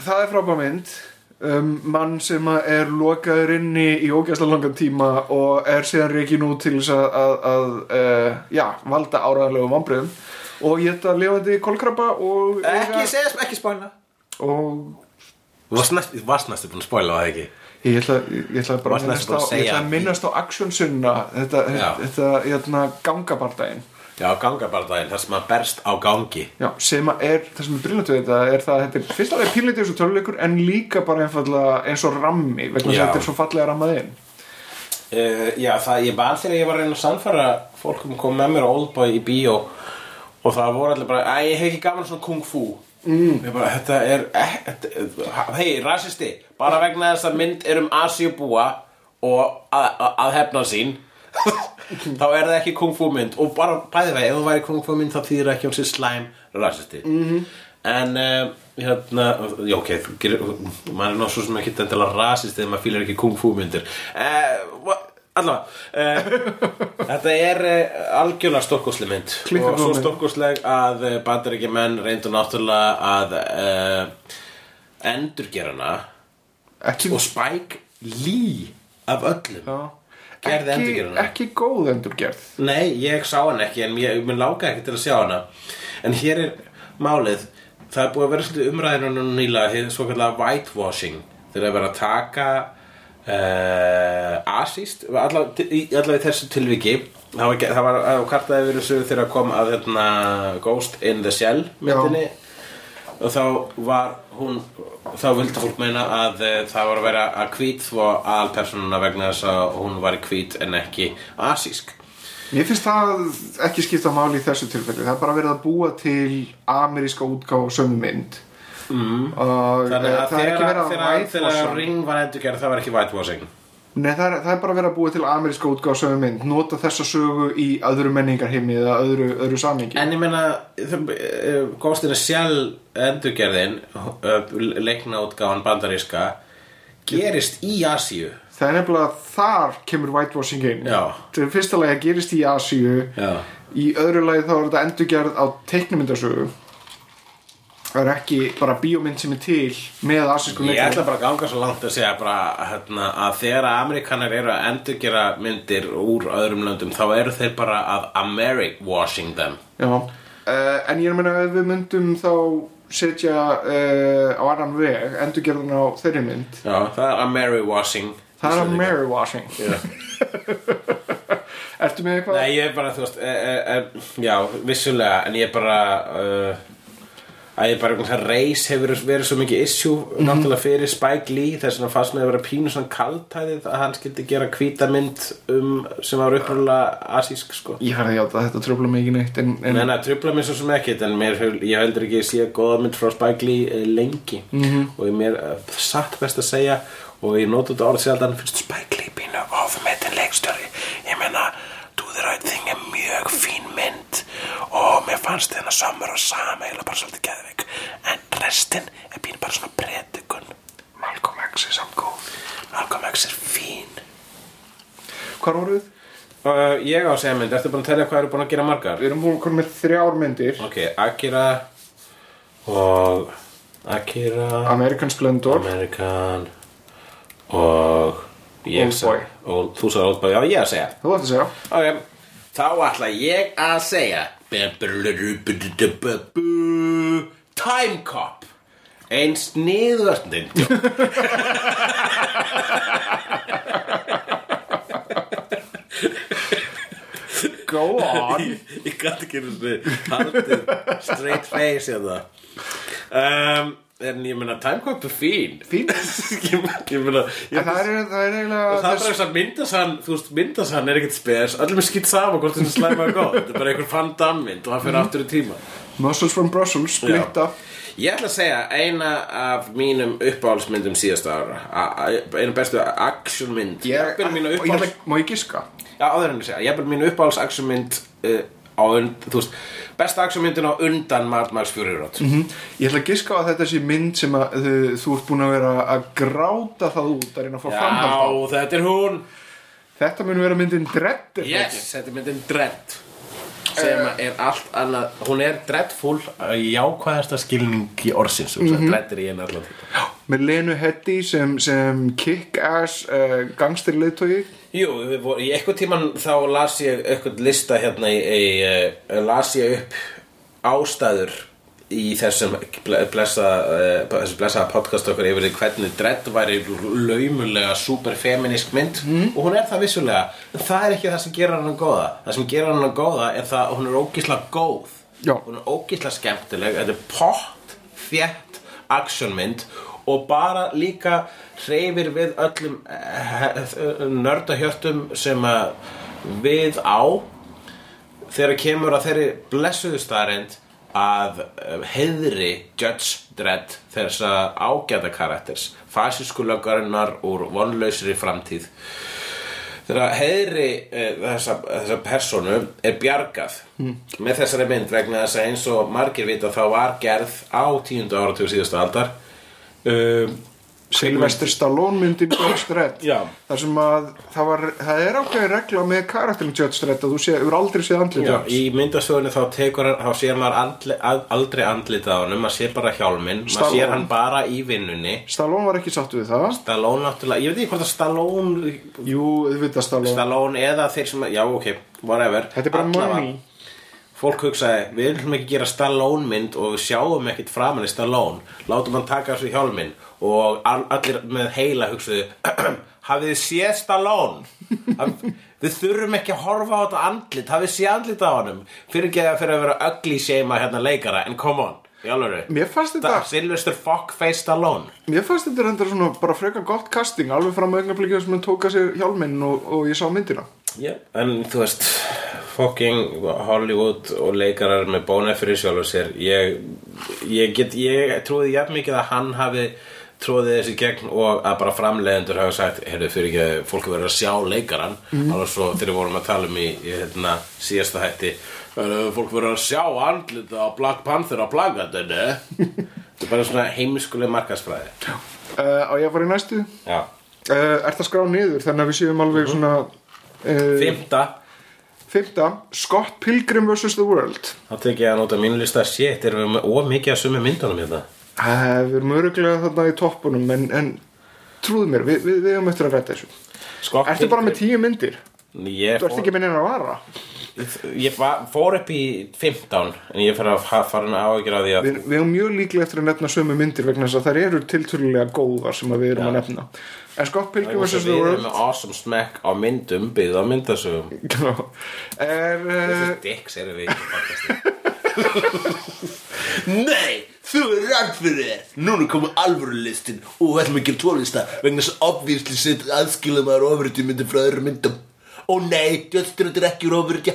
það er frábær mynd um, mann sem að er lokaður inni í ógæsla langan tíma og er síðan reikin út til þess að, að, að uh, já, valda áraðanlegu vombriðum og ég ætla lifandi kolkrabba og Ekki segja, ekki spóla og Þú varst næstu búin að spóla það ekki? Ég ætla, ég ætla bara að minnast á, að að á actionsunna þetta, þetta, þetta hérna, gangabardaginn Já, gangabardaginn, það sem að berst á gangi. Já, sem að er, það sem er brillant við þetta er það að þetta er fyrst alveg pínleitið eins og töluleikur en líka bara einfallega eins og rammi vegna þess að þetta er svo fallega rammað inn. Uh, Já, það, ég bara þegar ég var að reyna að sannfæra fólk um að koma með mér á Oldboy í bíó og það voru allir bara, æ, ég hef ekki gaman svona kung fu. Mm. bara, þetta er eh, hei, rasisti bara vegna þess að mynd er um Asíubúa og að, að, að hefna sín þá er það ekki kung fu mynd. Og bara bæði vegi, ef þú væri kung fu mynd þá þýðir ekki hún sér slæm rasisti. -hmm. en uh, hérna já ok, maður er náttúrulega svo sem ekki endilega rasist þegar maður fýlar ekki kung fu myndir. Uh, allavega uh, þetta er algjörlega stórkosli mynd. Klikkar og svo stórkosleg að uh, bandaríkja menn reyndu náttúrulega að endurgera hana Ekki, og Spike Lee af öllum. Já, gerði endurgerðina. ekki góð endurgerð. Nei, ég sá hann ekki en ég mun láka ekki til að sjá hana. En hér er málið Það er búið að vera svolítið umræðinu nýla svo kallega whitewashing. Þeir að vera að taka uh, Asíst Allavega í, alla í þessu tilviki. Það var, það var var kartaði verið þegar kom að hérna, Ghost in the Shell myndinni og þá var hún þá vildi fólk meina að uh, það var að vera að hvít þvó aðalpersonuna vegna þess að hún var hvít en ekki asísk. Mér finnst það ekki skipta máli í þessu tilfelli. Það er bara verið að búa til ameríska útgáfa á sömu mynd. Mm. og Þannig að það er ekki verið að þegar, þegar whitewasha Ring var endurgerð það var ekki whitewashing Nei, það er, það er bara verið að búa til ameríska útgáfa á sömu mynd. Nota þessa sögu í öðru menningarheimi eða öðru, öðru samingi En ég meina Góðstina sjálf endurgerðin leiknaútgáfan bandaríska gerist í Asíu? Það er nefnilega að þar kemur whitewashing inn. Það er fyrsta lagi að gerist í Asíu. Já. Í öðru lagi þá er þetta endurgerð á teiknumyndasögu Það er ekki bara bíómynd sem er til með asísku Ég ætla bara að ganga svo langt að segja bara, hérna, að þegar Amerikanar eru að endurgera myndir úr öðrum löndum þá eru þeir bara að Americ-washing them. Já, uh, en ég er að meina ef við myndum þá setja uh, á annan veg endurgerðan á þeirri mynd. Já, það er Americ-washing Það er að Mary washing Já. Ertu með eitthvað? Nei, ég er bara, þú veist, e, e, e, já, vissulega, en ég er bara, uh, að ég bara, það reis hefur verið svo mikið issue, náttúrulega fyrir Spike Lee, þess vegna fannst með að vera pínu svona kaldtæðið að hann skildi gera hvítamynd um, sem var upprúlega asísk, sko. Ég færði að játa að þetta tröfla mig ekki neitt en, en Nei, nei, trubla mér svo sem ekkert, en mér, ég heldur ekki að sé góða mynd frá Spike Lee eh, lengi -hmm. og ég mér uh, satt best að segja og ég nót þetta orð sjaldan finnst Spike Lee pínu ofmetin leikstjóri ég meina Do the Right Thing er mjög fín mynd og mér fannst þennan Summer og Sam eiginlega bara svolítið geðvik en restin er pínu bara svona predikun. Malcolm X er samt góð Malcolm X er fín. Hvað voruð uh, Ég á að segja mynd, ertu búin að telja hvað eru búin að gera margar? Við erum búin að koma með þrjár myndir. Ok, Akira og Akira. American Splendor. American og ég Old sa- Boy. og þú sagði Oldboy, já ég að segja. Þú ætti að segja. Ok, þá ætla ég að segja Time Cop. Ein sniðvörndin Go on. Ég gæti ekki sinni haldið straight face hérna. Um, en ég meina Time Cop er fín. Fín? Ég, ég meina ég, það er, það er eiginlega Og það er bara þess að myndasann, þú veist, myndasann er ekkert spes. Öllum er skipt saman hvort þessi slæma er góð Þetta er bara einhver fann dammynd og það fyrir aftur í tíma. Muscles from Brussels, splitta Ég ætla að segja eina af mínum uppáhaldsmyndum síðasta ára. A- a- Einu bestu actionmynd. Ég, mínu og ég uppáhalds ætla, má ég giska? Já, áður en ég segja, ég er mínu uppáhalds actionmynd uh, á und, þú veist Besta actionmyndin á undan Mad Max Fury Road Mhm. Ég ætla að giska á að þetta sé mynd sem að þú, þú ert búin að vera að gráta það út að reyna að fá framhald Já, þetta er hún Þetta mun vera myndin Dredd er það Yes, ekki? þetta er myndin Dredd sem er allt annað hún er dreadful í jákvæðasta skilningi orðsins mm -hmm. Dredd er í einu allan Með Lenu Heddy sem, sem kick-ass uh, gangsterleitói Jú, voru, í eitthvað tíman þá las ég eitthvað lista hérna í, í uh, las ég upp ástæður í þessum blessa, þessu blessaða podcast okkur yfir því hvernig Dredd væri laumulega superfeminisk mynd. Mhm. og hún er það vissulega. En það er ekki það sem gerir hann góða. Það sem gerir hann góða er það að hún er ógislega góð. Já. hún er ógislega skemmtileg. Þetta er pott, þétt actionmynd og bara líka hreyfir við öllum uh, nördahjörtum sem að við á þegar kemur að þeirri blessuðu starrend að eh, heiðri Judge Dredd þessa ágæta karakters fasísku löggarinnar úr vonlausri framtíð. Þegar heiðri þessa, þessa personu er bjargað með þessari mynd vegna þess að eins og margir vita þá var gerð á tíundu áratug síðustu aldar um, Sylvester Stallone myndin Judge Dredd. Þar sem að það, var, það er ákveðin regla með karakterin Judge Dredd að þú sé, hefur aldrei séð andlið Já, í myndasögunni þá tekur hann, þá sér maður andli, að, aldrei andlitað á honum, maður sér bara hjálminn, maður sér hann bara í vinnunni. Stallone var ekki sáttu við það. Stallone náttúrulega, ég veit ekki hvort að Stallone, Jú, þið vita Stallone Stallone eða þeir sem, já ok, whatever. Þetta er bara money. Fólk hugsaði, við viljum ekki gera Stallone mynd og við sjáum ekkit framan í Stallone, látum hann taka þessu hjálminn og all, allir með heila hugsaði, hafið þið séð Stallone? Við þurfum ekki að horfa á þetta andlit, hafið séð andlit á honum? Fyrir ekki að fyrir að vera ugly shame hérna leikara, en come on, í alveg. Sylvester Fuckface Stallone. Mér fannst þetta reyndar svona bara frekar gott casting alveg fram að augnablikið sem hann tóka sér hjálminn og, og ég sá myndina Já, en þú veist fucking Hollywood og leikarar með bóna fyrir sjálfur sér ég, ég get, ég trúði jafn mikið að hann hafi tróðið þessi gegn og að bara framleiðendur hafa sagt, heyrðu fyrir ekki að fólk verður að sjá leikaran alveg svo þegar við vorum að tala um í, í hérna, síðasta hætti "Heyrðu, fólk verður að sjá andlita á Black Panther á plagatinu þetta er bara svona heimskuleg markasfræði uh, Á ég að fara í næstu? Já, uh, Er það skrá niður þannig að við séum alveg svona uh, fymta Fymta Scott Pilgrim vs. The World. Þá tek ég að nota mínu lista shit, erum við með ómikið að sumi myndunum hérna uh, Við erum öruglega þarna í toppunum en, en trúðu mér, við, við, við erum eftir að ræta þessu. Scott Ertu bara með tíu myndir? Ég Þú ert fór, ekki með neina að vara. Ég fa- fór upp í 15 en ég fara að ha- fara að áhyggjur af því að Við, við erum mjög líklega eftir að nefna sömu myndir vegna þess að þær eru tiltölulega góðar sem að við erum að nefna. En Scott Pilgrim vs. The við erum World með awesome smack á myndum byggð á myndasögum. Er uh, dicks eru við í podcasti. Nei, þú er rann fyrir þér. Núna komið alvöru listin og við ætlum að gera tólista vegna þess að obvísli sitt aðskilum maður ofuriti myndum frá öðru myndum. Ó nei, djöðstur þetta er ekki ofuriti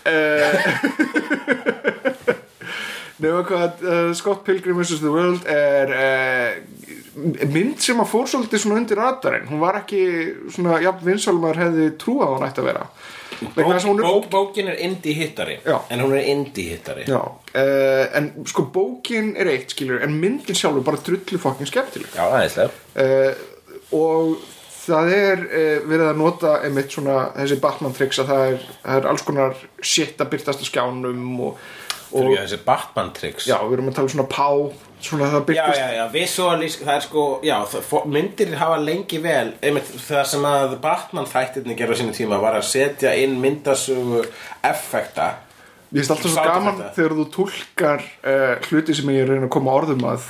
Nefna hvað uh, Scott Pilgrim vs. The World er uh, mynd sem að fór svolítið svona undir radarinn. Hún var ekki svona jafn vinsalmar hefði trúað að hún ætti að vera er Bók, bókin er indie hittari Já. en hún er indie hittari Já, uh, en sko bókin er eitt skilur en myndin sjálfur bara drullu fokkin skemmtileg. Já, aðeinslega uh, og það er uh, verið að nota einmitt svona þessi Batman tricks að það er, það er alls konar shit að byrtast á skjánum og, og eru þessi Batman tricks. Já, við erum að tala um svona pá svona það Já, byrtast já, já, visualísk, það er sko, já, það, myndir hafa lengi vel, einmitt það sem að Batman þættirni gerðu á sínu tíma var að setja inn myndasögu effekta. Ég finnst alltaf svo gaman þetta. þegar þú túlkar uh, hluti sem ég er reyna að koma orðum að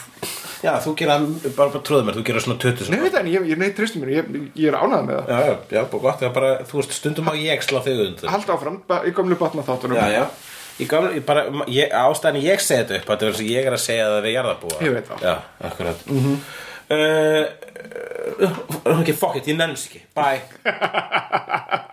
Já, þú gera, bara, bara trúðu mér, þú gera svona 20 Nei, það, en ég, ég nei, tristu mér, ég, ég er ánægð með það Já, já, já, bara gott, er bara, þú veist, stundum á ég slá þig undir. Halda áfram, í gamlu batna þáttunum Já, já. Gamla, bara, ég, ástæðan ég segi þetta upp, þetta er að ég er að segja það við jarðarbúa. Ég veit það. Já, akkurat. Mm -hmm. uh, uh, ok, fuck it, ég nenns ekki. Bye.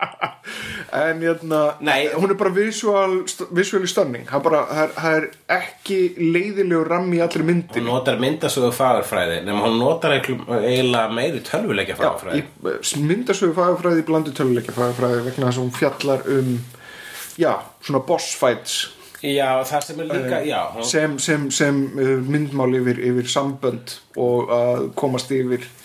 En hérna, Nei. hún er bara visual, visually stunning Það er, ekki leiðilegur rammi í allri Hún myndin notar myndasögu fagurfræði nema hún notar eiginlega meiri tölvuleikja fagurfræði í myndasögu fagafræði blandu töluleikja fagafræði vegna þess að hún fjallar um já, svona boss fights. Já, það sem er líka, já. hún, sem, sem, sem uh, myndmál yfir, yfir sambönd og að komast yfir eh,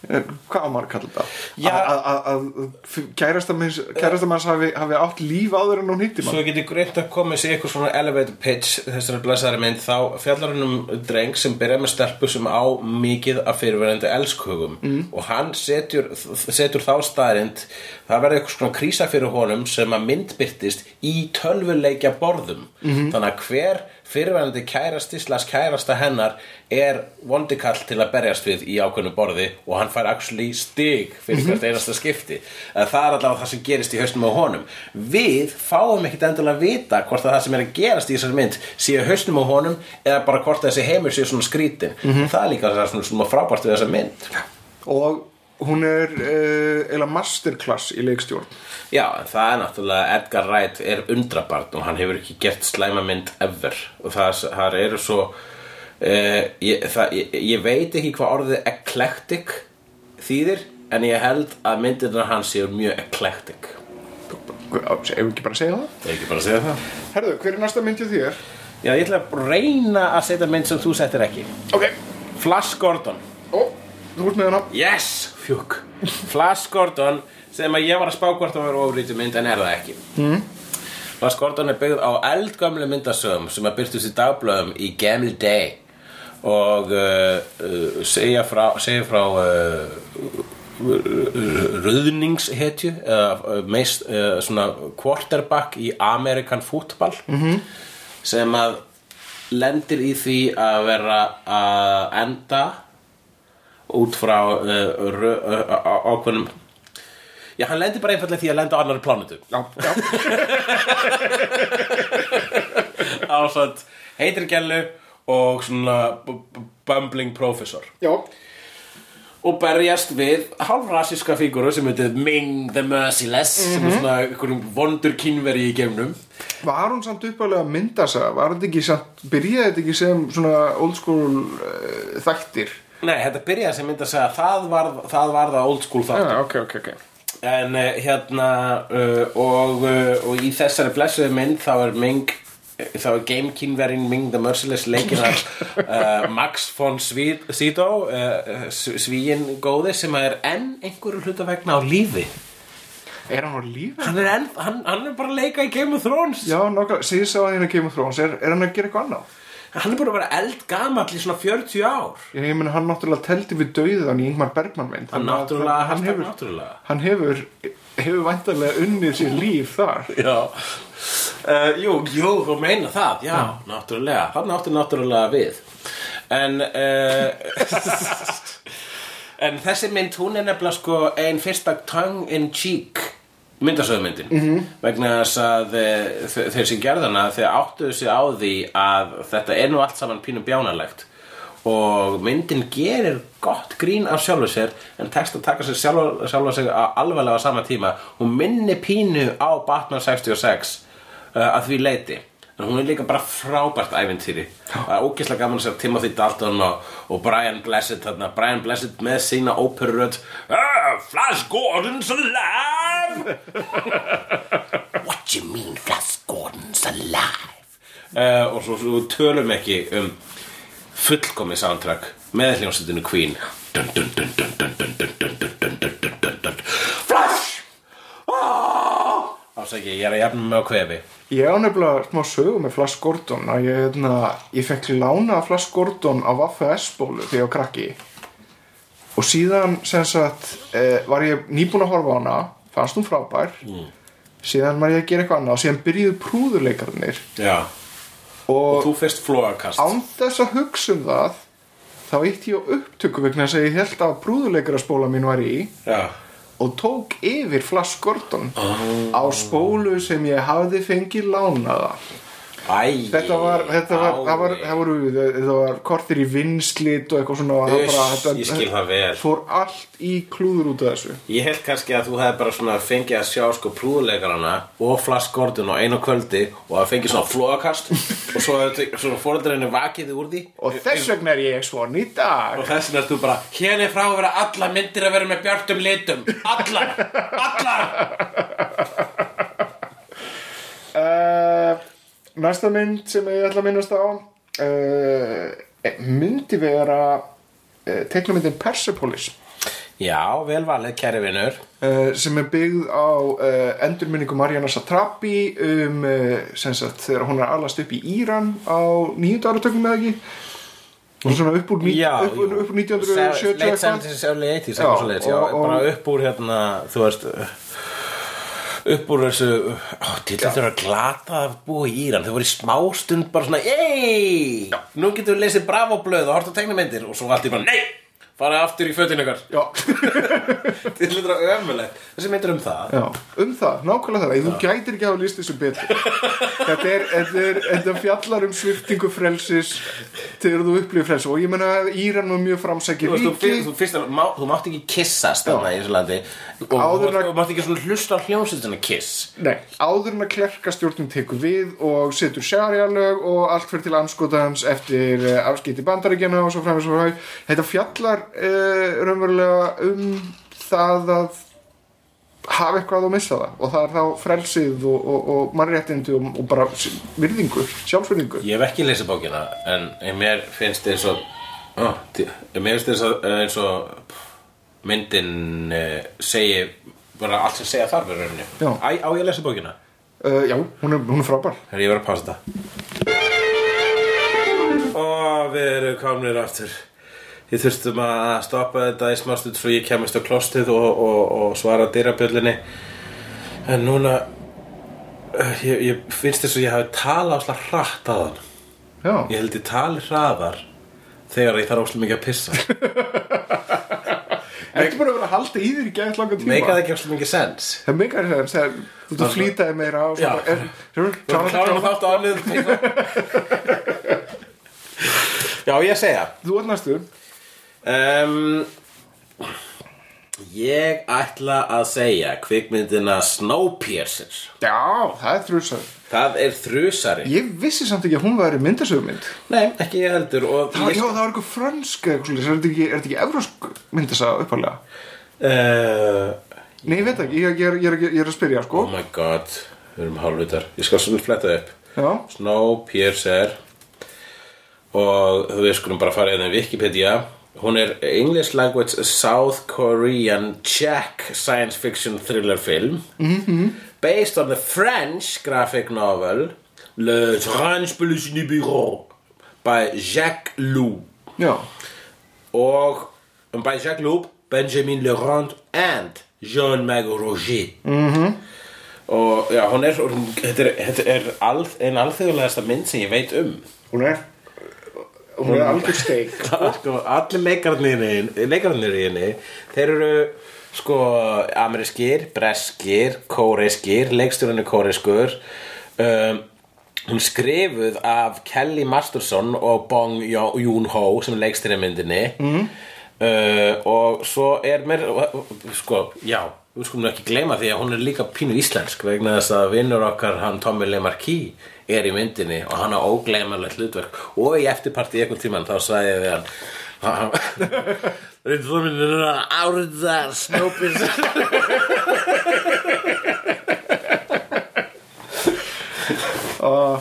hvað á maður að kalla þetta? Að, að, að kærasta manns, kærasta manns hafi, hafi átt líf áður en hún hitti mann? Svo getur greint að koma sér eitthvað svona elevator pitch þessari blessaðari mynd þá fjallar hann um dreng sem byrja með stelpu sem á mikið af fyrirverandi elskhugum mm. og hann setjur, setur þá staðrind það verður eitthvað svona krísa fyrir honum sem að myndbyrtist í tölvuleikja borðum -hmm. þannig að hver fyrirvændi kærasti slags kærasta hennar er vondikall til að berjast við í ákveðnu borði og hann fær actually stig fyrir hvert einasta skipti. Eh, það er allavega það sem gerist í hausnum á honum. Við fáum ekkit endilega að vita hvort að það sem er að gerast í þessari mynd séu hausnum á honum eða bara hvort þessi heimur séu svona skrítin það er líka svona, svona frábært við þessa mynd. Og hún er uh, eða masterclass í leikstjórn. Já, en það er náttúrulega Edgar Wright er undrabarn og hann hefur ekki gert slæma mynd ever. Og það, það eru svo uh, ég, það, ég, ég veit ekki hvað orðið eclectic þýðir en ég held að myndirna hans séu mjög eclectic. Ef ekki bara segja það? Ég ekki bara segja það? Herðu, hver er næsta myndið þér? Já, ég ætla að reyna að setja mynd sem þú settir ekki. Ok, Flash Gordon. Ó, þú ert með hana. Yes, fjúk Flash Gordon sem að ég var að spá hvort það var ofrítið mynd en er það ekki mm. Flash Gordon er byggð á eldgömlu myndasögum sem að byrtust í dagblöðum í Gamil Day og uh, uh, segja frá, segja frá uh, röðningshetju eða uh, meist svona quarterback í American football -hmm. sem að lendir í því að vera að enda út frá á- ákveðnum Já, hann lendir bara einfallega því að lenda á annari plánutu já, já, Ásand heitir gælu og svona bumbling professor. Já. Og berjast við hálfrasíska fíguru sem heitir Ming the Merciless sem er svona einhverjum vondur kynveri í geimnum. Var hún samt uppalega myndasa? Var þetta ekki samt, byrjaði þetta ekki sem svona old school uh, þættir? Nei, þetta byrjaði sem myndi að segja það var það, var það old school þáttur. Já, ok, ok, ok. En uh, hérna uh, og, uh, og í þessari blessuðu mynd þá er Ming þá er gamekynverinn Ming the Merciless leikinn af uh, Max von Sydow uh, svíin góði sem er enn einhverju hluta vegna á lífi. Er hann á lífi? hann er, enn, hann, hann er bara að leika í Game of Thrones. Já, nokkað, segir sá að hérna Game of Thrones. Er, er hann að gera eitthvað annað? Hann er bara að vera eldgamall í svona 40 ár. Ég, ég meni hann náttúrulega teldi við dauðan í Ingmar Bergman mynd. Hann náttúrulega, hann hefur, náttúrulega hann hefur hefur væntanlega unnið sér líf þar. Já. Uh, Jú, jú, þú meina það. Já, náttúrulega, hann átti náttúrulega við. En uh, En þessi mynd, hún er nefnilega sko ein fyrsta tongue in cheek myndasögumyndin. -hmm. vegna þess að eh, þe- þeir sem gerðana þeir áttuðu sig á því að þetta er nú allt saman pínum bjánalegt. Og myndin gerir gott grín af sjálfu sér en tekst að taka sér sjálfa, sjálfa sig á alvarlega á sama tíma. Hún minni pínu á Batman 66 uh, að því leiti en hún er líka bara frábært ævintýri það er ógeðslega gaman að sér Timothy Dalton og, og Brian Blessed þarna, Brian Blessed með sína óperurödd ah, Flash Gordon's alive What you mean Flash Gordon's alive uh, og svo, svo tölum ekki um fullkomi soundtrack með hljómsveitinu Queen dun, dun, dun, dun, dun, dun, dun, dun, dun, dun, dun, dun, dun, dun. Flash ah! Ásæki, ég er að jafna mig á kvefi. Ég á nefnilega smá sögu með Flash Gordon að ég, hérna, ég fekk lána Flash Gordon á Vaffa S-bólu þegar ég var krakki. Og síðan sagt eh, var ég nýbúin að horfa á hana fannst hún frábær. Síðan var ég að gera eitthvað annað og síðan byrjuðu prúðuleikarnir. Já. Og og þú fyrst flóakast án þess að hugsa um það þá eitt ég á upptöku vegna að ég held að prúðuleikaraspóla mín var í. Já og tók yfir Flash Gordon á spólu sem ég hafði fengið lánaða Æ, þetta var, þetta var, það var, það voru, þetta var kortir í vinslit og eitthvað svona og Uss, bara, þetta, ég skil það vel. fór allt í klúður út af þessu. Ég held kannski að þú hefði bara svona fengið að sjá sko prúðuleikarana og Flash Gordon á einu kvöldi og að fengið svona flóakast og svo, svo fóreldræðinu vakið þig úr því. Og þess vegna er ég svona í dag. Og þess vegna ertu bara hérna er frá að vera alla myndir að vera með bjartum litum. Allar, allar. Uh, næsta mynd sem ég ætla að minnast á uh, myndi vera uh, teiknumyndin Persepolis. Já, vel valið, kæri vinur. Uh, sem er byggð á uh, endurminningu Mariana Satrapi um uh, sem sagt þegar hún er allast upp í Íran á nýjöndu áratökum með ekki? Og svona upp úr, ní, upp, úr- upp úr 1970 Late eitthvað. 70s, early 80s Já, eitthvað svoleiðis, já, og- og- bara upp úr hérna, þú veist upp úr þessu til þetta er að glata að búa í Íran. Þau voru í smástund bara svona, nú getum við lesið Bravo blöð og hort á tegnumyndir og svo allt í bara, nei, fara aftur í fötin ykkar. Þetta er hlutur ömulegt Þessi myndir um það? Já, um það, nákvæmlega það. Þú gætir ekki að hafa líst þessu betur. Þetta er, þetta er, þetta fjallar um sviftingu frelsis þegar þú upplifir frelsi. Og ég meina að Íran var mjög framsækir Þú, veist, þú, fyrst, þú, fyrst, má, þú mátt ekki kissast þarna í þessu landi. Og Áður þú, en að- þú mátt ekki svona hlusta á hljómsveitina kiss. Nei, áður en að klerkastjórnum tekur við og setur sjarjalög og allt fyrir til anskotans eftir uh, afskipti bandaríkjana og svo framins og fræ Þetta fjallar uh, raunverulega um það að hafa eitthvað og missa það. Og það er þá frelsið og, og, og mannréttindi og, og bara virðingu, sjálfsvirðingu. Ég hef ekki lesið bókina en mér finnst eins og tí- mér finnst eins og, eins og myndin uh, segi bara allt sem segja þarf í rauninni. Æ, Á ég að lesa bókina? uh, Já, hún er, hún er frábær. Þegar ég var að pása þetta. Og við erum komnir aftur Ég þurftum að stoppa þetta í smástund svo ég kemist á klostið og, og, og svara dyrabjöllinni En núna eh, ég, ég finnst þess að ég hafi talað ásla hratt að hann Já, Ég held ég tali hraðar þegar ég þarf óslega mikið að pissa. Ekki bara að vera að halda í þér í gæðið langa tíma? Meikaði ekki óslega mikið sens. Það meikar þess að þú ert að flýta þig meira svo Já. er, er, Klárum klárum þátt á annið. Já, ég segja. Þú ert næstu um, Ég ætla að segja kvikmyndina Snowpiercer. Já, það er þrjusar Það er þrusari. Ég vissi samt ekki að hún væri myndasögumynd. Nei, ekki ég heldur Það, ég, já, það var eitthvað fransk. Er þetta ekki, ekki evrósk myndasaga uppalega? uh, Nei, ég veit ekki, ég, ég, er- ég, er er að spyrja, sko. Oh my god, við erum hálfvitar. Ég skal svona fletta upp. Já, Snowpiercer. Og veist skulum bara fara hérna í Wikipedia hún er English language South Korean Czech science fiction thriller film. -hmm. based on the French graphic novel Le Transpolution du Bureau by Jacques Lou já, og um, by Jacques Loub, Benjamin Laurent and Jean Mago-Roger -hmm. og já, hún er hún, þetta er, þetta er al, ein alþjóðlegasta mynd sem ég veit um. Hún er Hún er algjör steik. Sko, allir leikarnir í henni- þeir eru sko amerískir, breskir kóreiskir, leikstjórinn er kóreiskur um, hún skrifuð af Kelly Masterson og Bong Jo- Joon-ho sem er leikstjóri í myndinni. Mm. uh, og svo er mér sko, já við skulum ekki gleyma því að hún er líka pínu íslensk vegna þess að vinnur okkar hann Tommy Lee Marquis er í myndinni og hann á ógleymanlegt hlutverk. Og í eftirparti í einhvern tímann þá sagði ég við hann Reyndu þú minnir að áriðar snópis uh,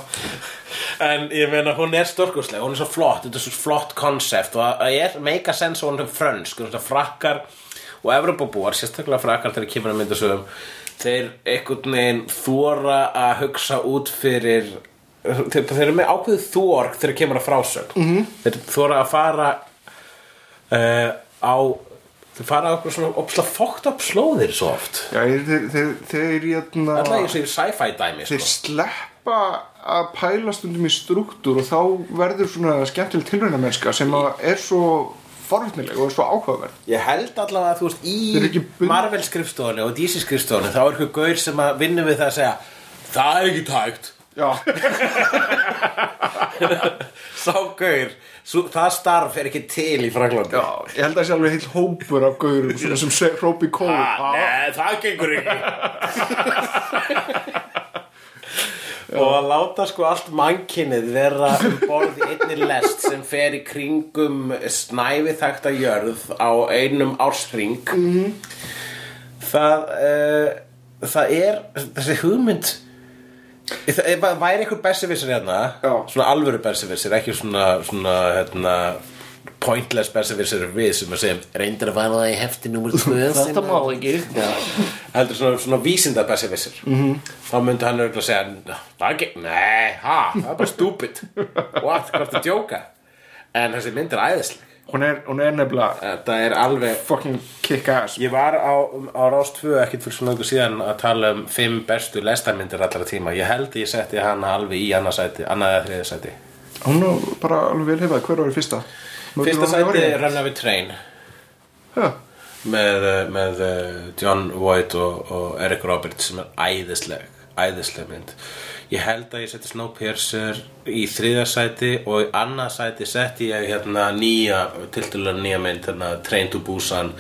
En ég meina hún er stórkursleg, hún er svo flott, þetta er svo flott konsept og það er meika sens og hún er frönsk, hún er frakkar og Evropabúar, sérstaklega frakkar þegar kemur að mynda sögum, þeir einhvern veginn þóra að hugsa út fyrir, þeir, þeir eru með ákveðið þór þegar kemur að frásögn, -hmm. þeir þóra að fara uh, á, þeir fara á eitthvað svona opsla fókt upp slóðir svo oft, Já, þeir, þeir, þeir, þeir, ég segir sci-fi dæmi, þeir sko. sleppa að pæla stundum í struktúr og þá verður svona skemmtileg tilraunamennska sem er svo forvitnileg og svo áhugaverð. Ég held allavega að þú veist í bund- Marvel skrifstofunni og DC skrifstofunni þá er eitthvað gaur sem að vinna við það að segja það er ekki tækt. Já, sá gaur, svo, það starf er ekki til í Fraklandi já, ég held að það sé alveg heill hópur af gaurum sem se- hrópi kóð ah, Nei, það gengur ekki og að láta sko allt mannkinnið vera um borð í einni lest sem fer í kringum snæfi þakta jörð á einum ársring -hmm. það uh, það er þessi hugmynd það væri einhver besservissir hérna svona alvöru besservissir ekki svona, svona hérna, pointless besservissir við sem að segja reyndir að vara það í hefti nummer 2 Þetta má ekki. Heldur svona, svona vísinda besservissir -hmm. þá myndi hann örgulega segja það nei, ha, það er bara stupid what, hvað er að djóka? En þessi mynd er æðisleg. Hún er, hún er nefnilega þetta er alveg fucking kick ass Ég var á, á Rás 2 ekkert fyrir svona einhver síðan að tala um fimm bestu lestarmyndir allra tíma. Ég held að ég setti hana alveg í annað sæti, annað eða þriðið sæti. Hún er bara alveg vel hefað, hver var í fyrsta? Fyrsta sæti er Runaway Train. Já, með, uh, með uh, John Voight og, og Eric Roberts sem er æðisleg æðisleg mynd. Ég held að ég seti Snowpiercer í þriða sæti og í annað sæti setti ég hérna nýja tiltölulega nýja mynd hérna Train to Busan.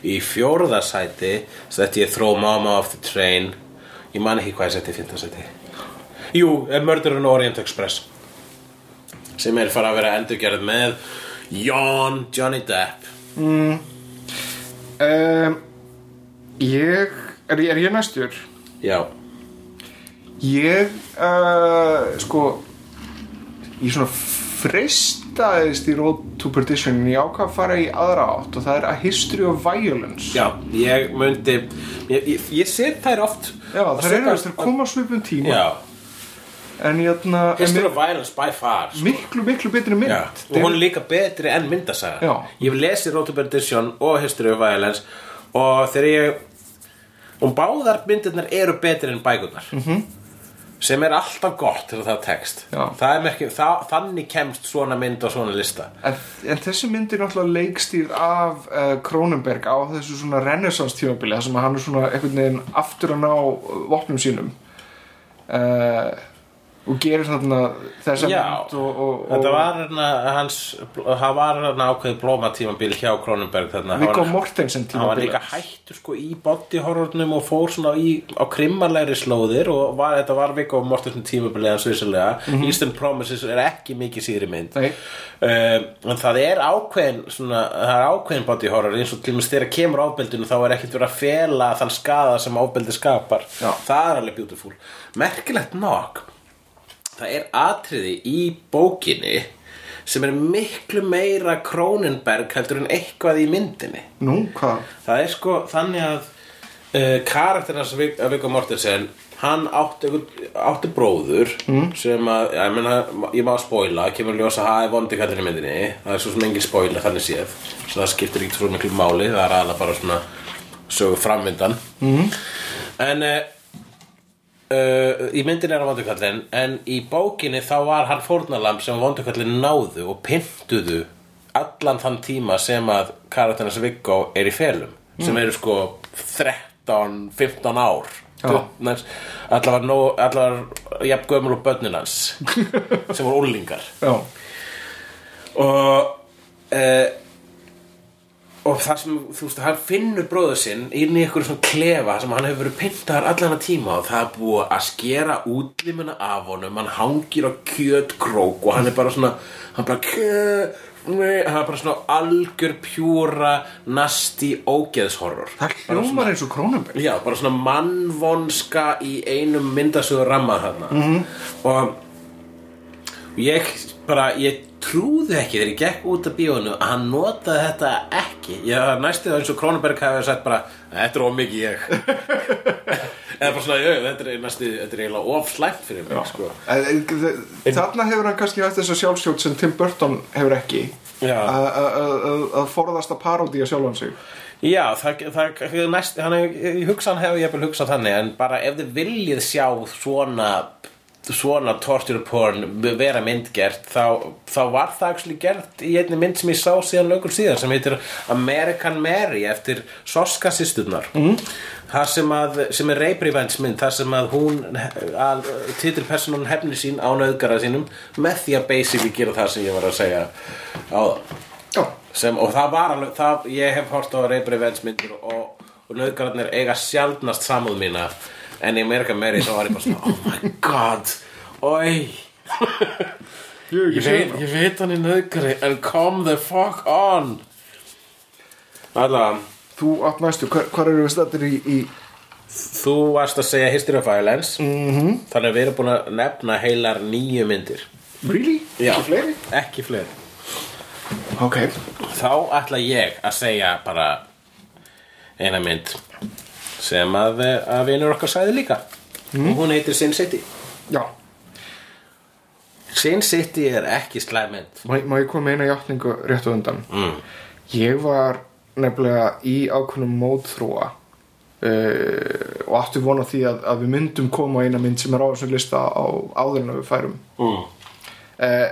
Í fjórða sæti setti ég Throw Mama off the Train. Ég man ekki hvað ég setti í fynda sæti. Jú, eh, Murder on Orient Express sem er fara að vera endurgerð með John Johnny Depp. Um, Ég, er, er ég næstur? já. Ég, uh, sko Ég svona fristaðist í Road to Perdition en ég ákvað að fara í aðra átt og það er A History of Violence. Já, ég myndi Ég, ég, ég set þær oft Já, er svipar- einhvers, það koma svipum tíma. Já, en hérna en History of Violence by far sko. miklu, miklu betri mynd Já, og hún er líka betri enn myndasaga Já. Ég hef lesið Road to Perdition og History of Violence og þegar ég og báðar myndirnar eru betri enn bækurnar -hmm. sem er alltaf gott þegar það text Já. það er merkið, það, þannig kemst svona mynd og svona lista En, en þessi mynd er náttúrulega leikstýrð af uh, Cronenberg á þessu svona renaissance tímabili þar sem hann er svona einhvern veginn aftur að ná uh, vopnum sínum uh, og gerir þarna þessa Já, mynd og, og, og þetta var hérna hans, það var hérna ákveðið blóma tímabil hjá Kronenberg þarna. Viggo Mortensen hann var líka hættur sko í body horrornum og fór svona í, á krimmalegri slóðir og var, þetta var Viggo Mortensen tímabilið hans vissulega. Eastern Promises er ekki mikið síðri mynd. Um, en það er ákveðin svona, það er ákveðin body horror eins og til dæmis þegar kemur ábeldinu þá er ekkert verið að fela þann skada sem ábeldi skapar. Já. það er alveg beautiful. Merkilegt nokk það er atriði í bókinni sem er miklu meira Kronenberg heldur en eitthvað í myndinni Nú, hvað? það er sko þannig að uh, karakternas Viggo Mortensen hann átti, átti bróður mm. sem að, ég, meina, ég má spoila kemur að ljósa að það er vondi kallin í myndinni það er svo sem engin spoila þannig séð svo það skiptir ekki svo miklu máli það er aðalega bara svona sögu framvindan mm. en uh, uh, í myndinni er hann vondukallin en í bókinni þá var hann fórnalamb sem vondukallin náðu og pyntuðu allan þann tíma sem að karakternas Viggo er í felum sem eru sko 13-15 ár. Já. allar var, var jafn gömul og börnin hans sem voru úlingar Já, og uh, og það sem, þú veist, hann finnur bróður sinn inn í einhverju svona klefa sem hann hefur verið pyntaðar allan að tíma og það er búið að skera útlimuna af honum. Hann hangir á kjötkrók og hann er bara svona hann bara nei, hann er bara svona algjör pjúra nasti ógeðshorror. Það hljómar eins og Cronenberg Já, bara svona mannvonska í einum myndasögur rammað þarna. -hmm. og ég bara, ég trúði ekki þegar ég gekk út af bíónu að hann notaði þetta ekki. Ég næstu eins og Kronenberg hefði sagt bara, þetta er of mikið ég. Eða bara svona, "Jú, þetta er næstu þetta er eiginlega of slæmt fyrir mig sko. Þ- Þarna hefur hann kannski haft þessa sjálfstjórn sem Tim Burton hefur ekki að- að að- forðast að paródía sjálfan sig. Já, það, það, það næst, hann ég hugsa hann hefur ég vel hugsað þannig en bara ef þið viljið sjá svona svona torture porn vera myndgert þá, þá var það actually gert í einni mynd sem ég sá síðan lögur síðan sem heitir American Mary eftir Soska sýsturnar mm. sem, að, sem er rape revenge mynd þar sem að hún að, titilpersonan hefni sín á nöðgara sínum með því að basically gera það sem ég var að segja á Já, sem, og það var alveg það, ég hef hort á Rape Revenge myndir og, og nöðgararnir eiga sjaldnast samúð mína en í Amerika Mary þá var ég bara svona oh my god oi. Ég, veit, ég veit hann er nöðgari en come the fuck on. Allavega Þú átt næstu, hvar, hvar eru við stættir í, í þú varst að segja History of Violence. -hmm. þannig að við erum búin að nefna heilar nýju myndir. Really? Ekki fleiri? ekki fleiri. Ok. Þá ætla ég að segja bara eina mynd sem að, að vinur okkar sagði líka. Og hún heitir Sin City. Já, Sin City er ekki slæm mynd. Má, má ég koma eina játningu rétt á undan? Mm. Ég var nefnilega í ákveðnum mótþróa uh, og átti vona því að, að við myndum koma eina mynd sem er á þessum lista á áður en að við færum. Mm. uh,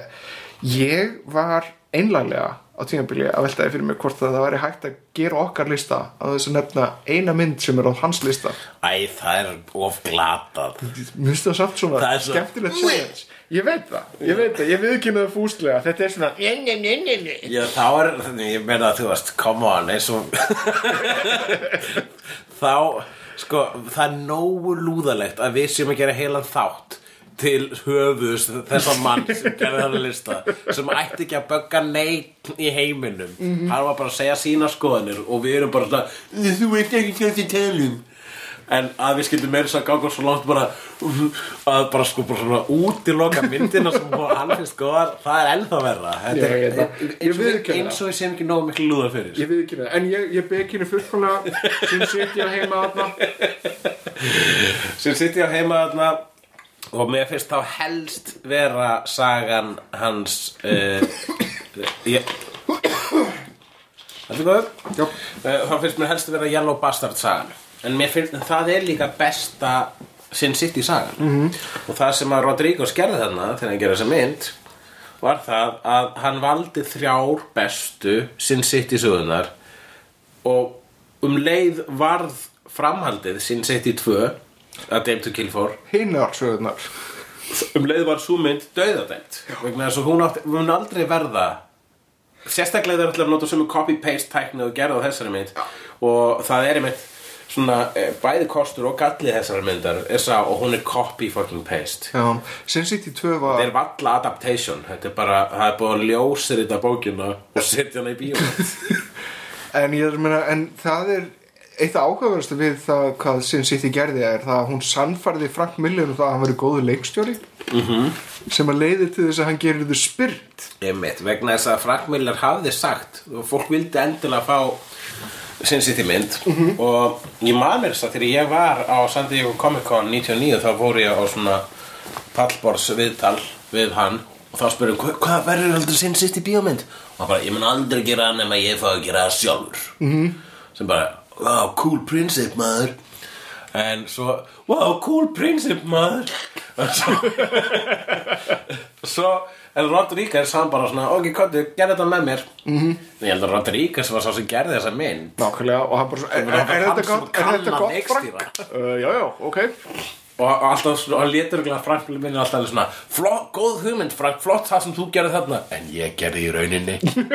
ég var einlæglega á tímabili að veltaði fyrir mig hvort að það væri hægt að gera okkar lista á þess að nefna eina mynd sem er á hans lista. Æ, það er of glatað. Mér finnst það samt svona Það er svo- skemmtilegt challenge. Ég veit það, ég veit það, ég viðkynna það fúslega Þetta er svona. Já, þá er, ég meina að þú veist, come on, eins og Þá, sko, það er nógu lúðalegt að við séum að gera heilan þátt til höfuðs þessa mann sem gerði þannig lista sem ætti ekki að bögga neitt í heiminum. Hann var bara að segja sína skoðanir og við erum bara svona þú veit ekki hvað þið telum en að við skildum meira þess að ganga svo langt bara að bara sko bara svona útiloka myndina sem hann finnst góðar það er ennþá Ég er. Ég eins og við- við séum ekki nógu miklu lúðar fyrir. Ég viðkynna það, en ég, ég bekinu fullkomlega sem sitt ég heima þarna. Sem sitt ég á heima þarna og mér finnst þá helst vera sagan hans uh, ég Þetta er góður uh, þá finnst mér helst vera Yellow Bastard sagan. En mér finnst það er líka besta Sin City sagan. -hmm. og það sem að Rodrigo skerði þarna þegar hann gerði þessa mynd var það að hann valdi þrjár bestu Sin City sögunar og um leið varð framhaldið Sin City 2 að Dame to Kill for Hinnar sögurnar um leið var svo mynd döðadæmt vegna þess að hún átti, hún aldrei verða sérstaklega þeir ætla að nota sömu copy-paste tækni og gerða þessari mynd. Og það er einmitt svona eh, bæði kostur og gallið þessari myndar er sá og hún er copy-fucking-paste Já, Sin City 2 það var er valla adaptation. Þetta er bara, það er búið að ljósir þetta bókina og setja hana í bíómynd En ég er að meina, en það er eitt af áhugaverðastu við það hvað Sin City gerði er það að hún sannfærði Frank Miller um það að hann verið góður leikstjóri. -hmm. sem að leiði til þess að hann gerir þau spyrt Einmitt, vegna þess að Frank Miller hafði sagt og fólk vildi endilega fá Sin City mynd. Og ég man mér þess að þegar ég var á San Diego Comic Con 99 þá fór ég á svona pallbors viðtal við hann. Og þá "Hva- hvað verður heldur Sin City bíómynd? Og hann bara, ég mun aldrei gera hann nema ég fá að gera það sjálfur. -hmm. sem bara, wow, cool princip maður. En svo, wow, cool princip maður. Og svo svo en Rodríguez hann bara svona ok, kottu, gerð þetta með mér. Mm -hmm. ég held að Rodríguez var sá sem gerði þessa mynd. Nákvæmlega og hann bara svo, er, er, er þetta gott, er þetta að gott. Frank? Uh, já, já, ok. Og, og alltaf, svona- og hann létur ekki Frank minni alltaf svona flott, góð hugmynd Frank, flott það sem þú gerði þarna. En ég gerði í rauninni uh, Er ekki,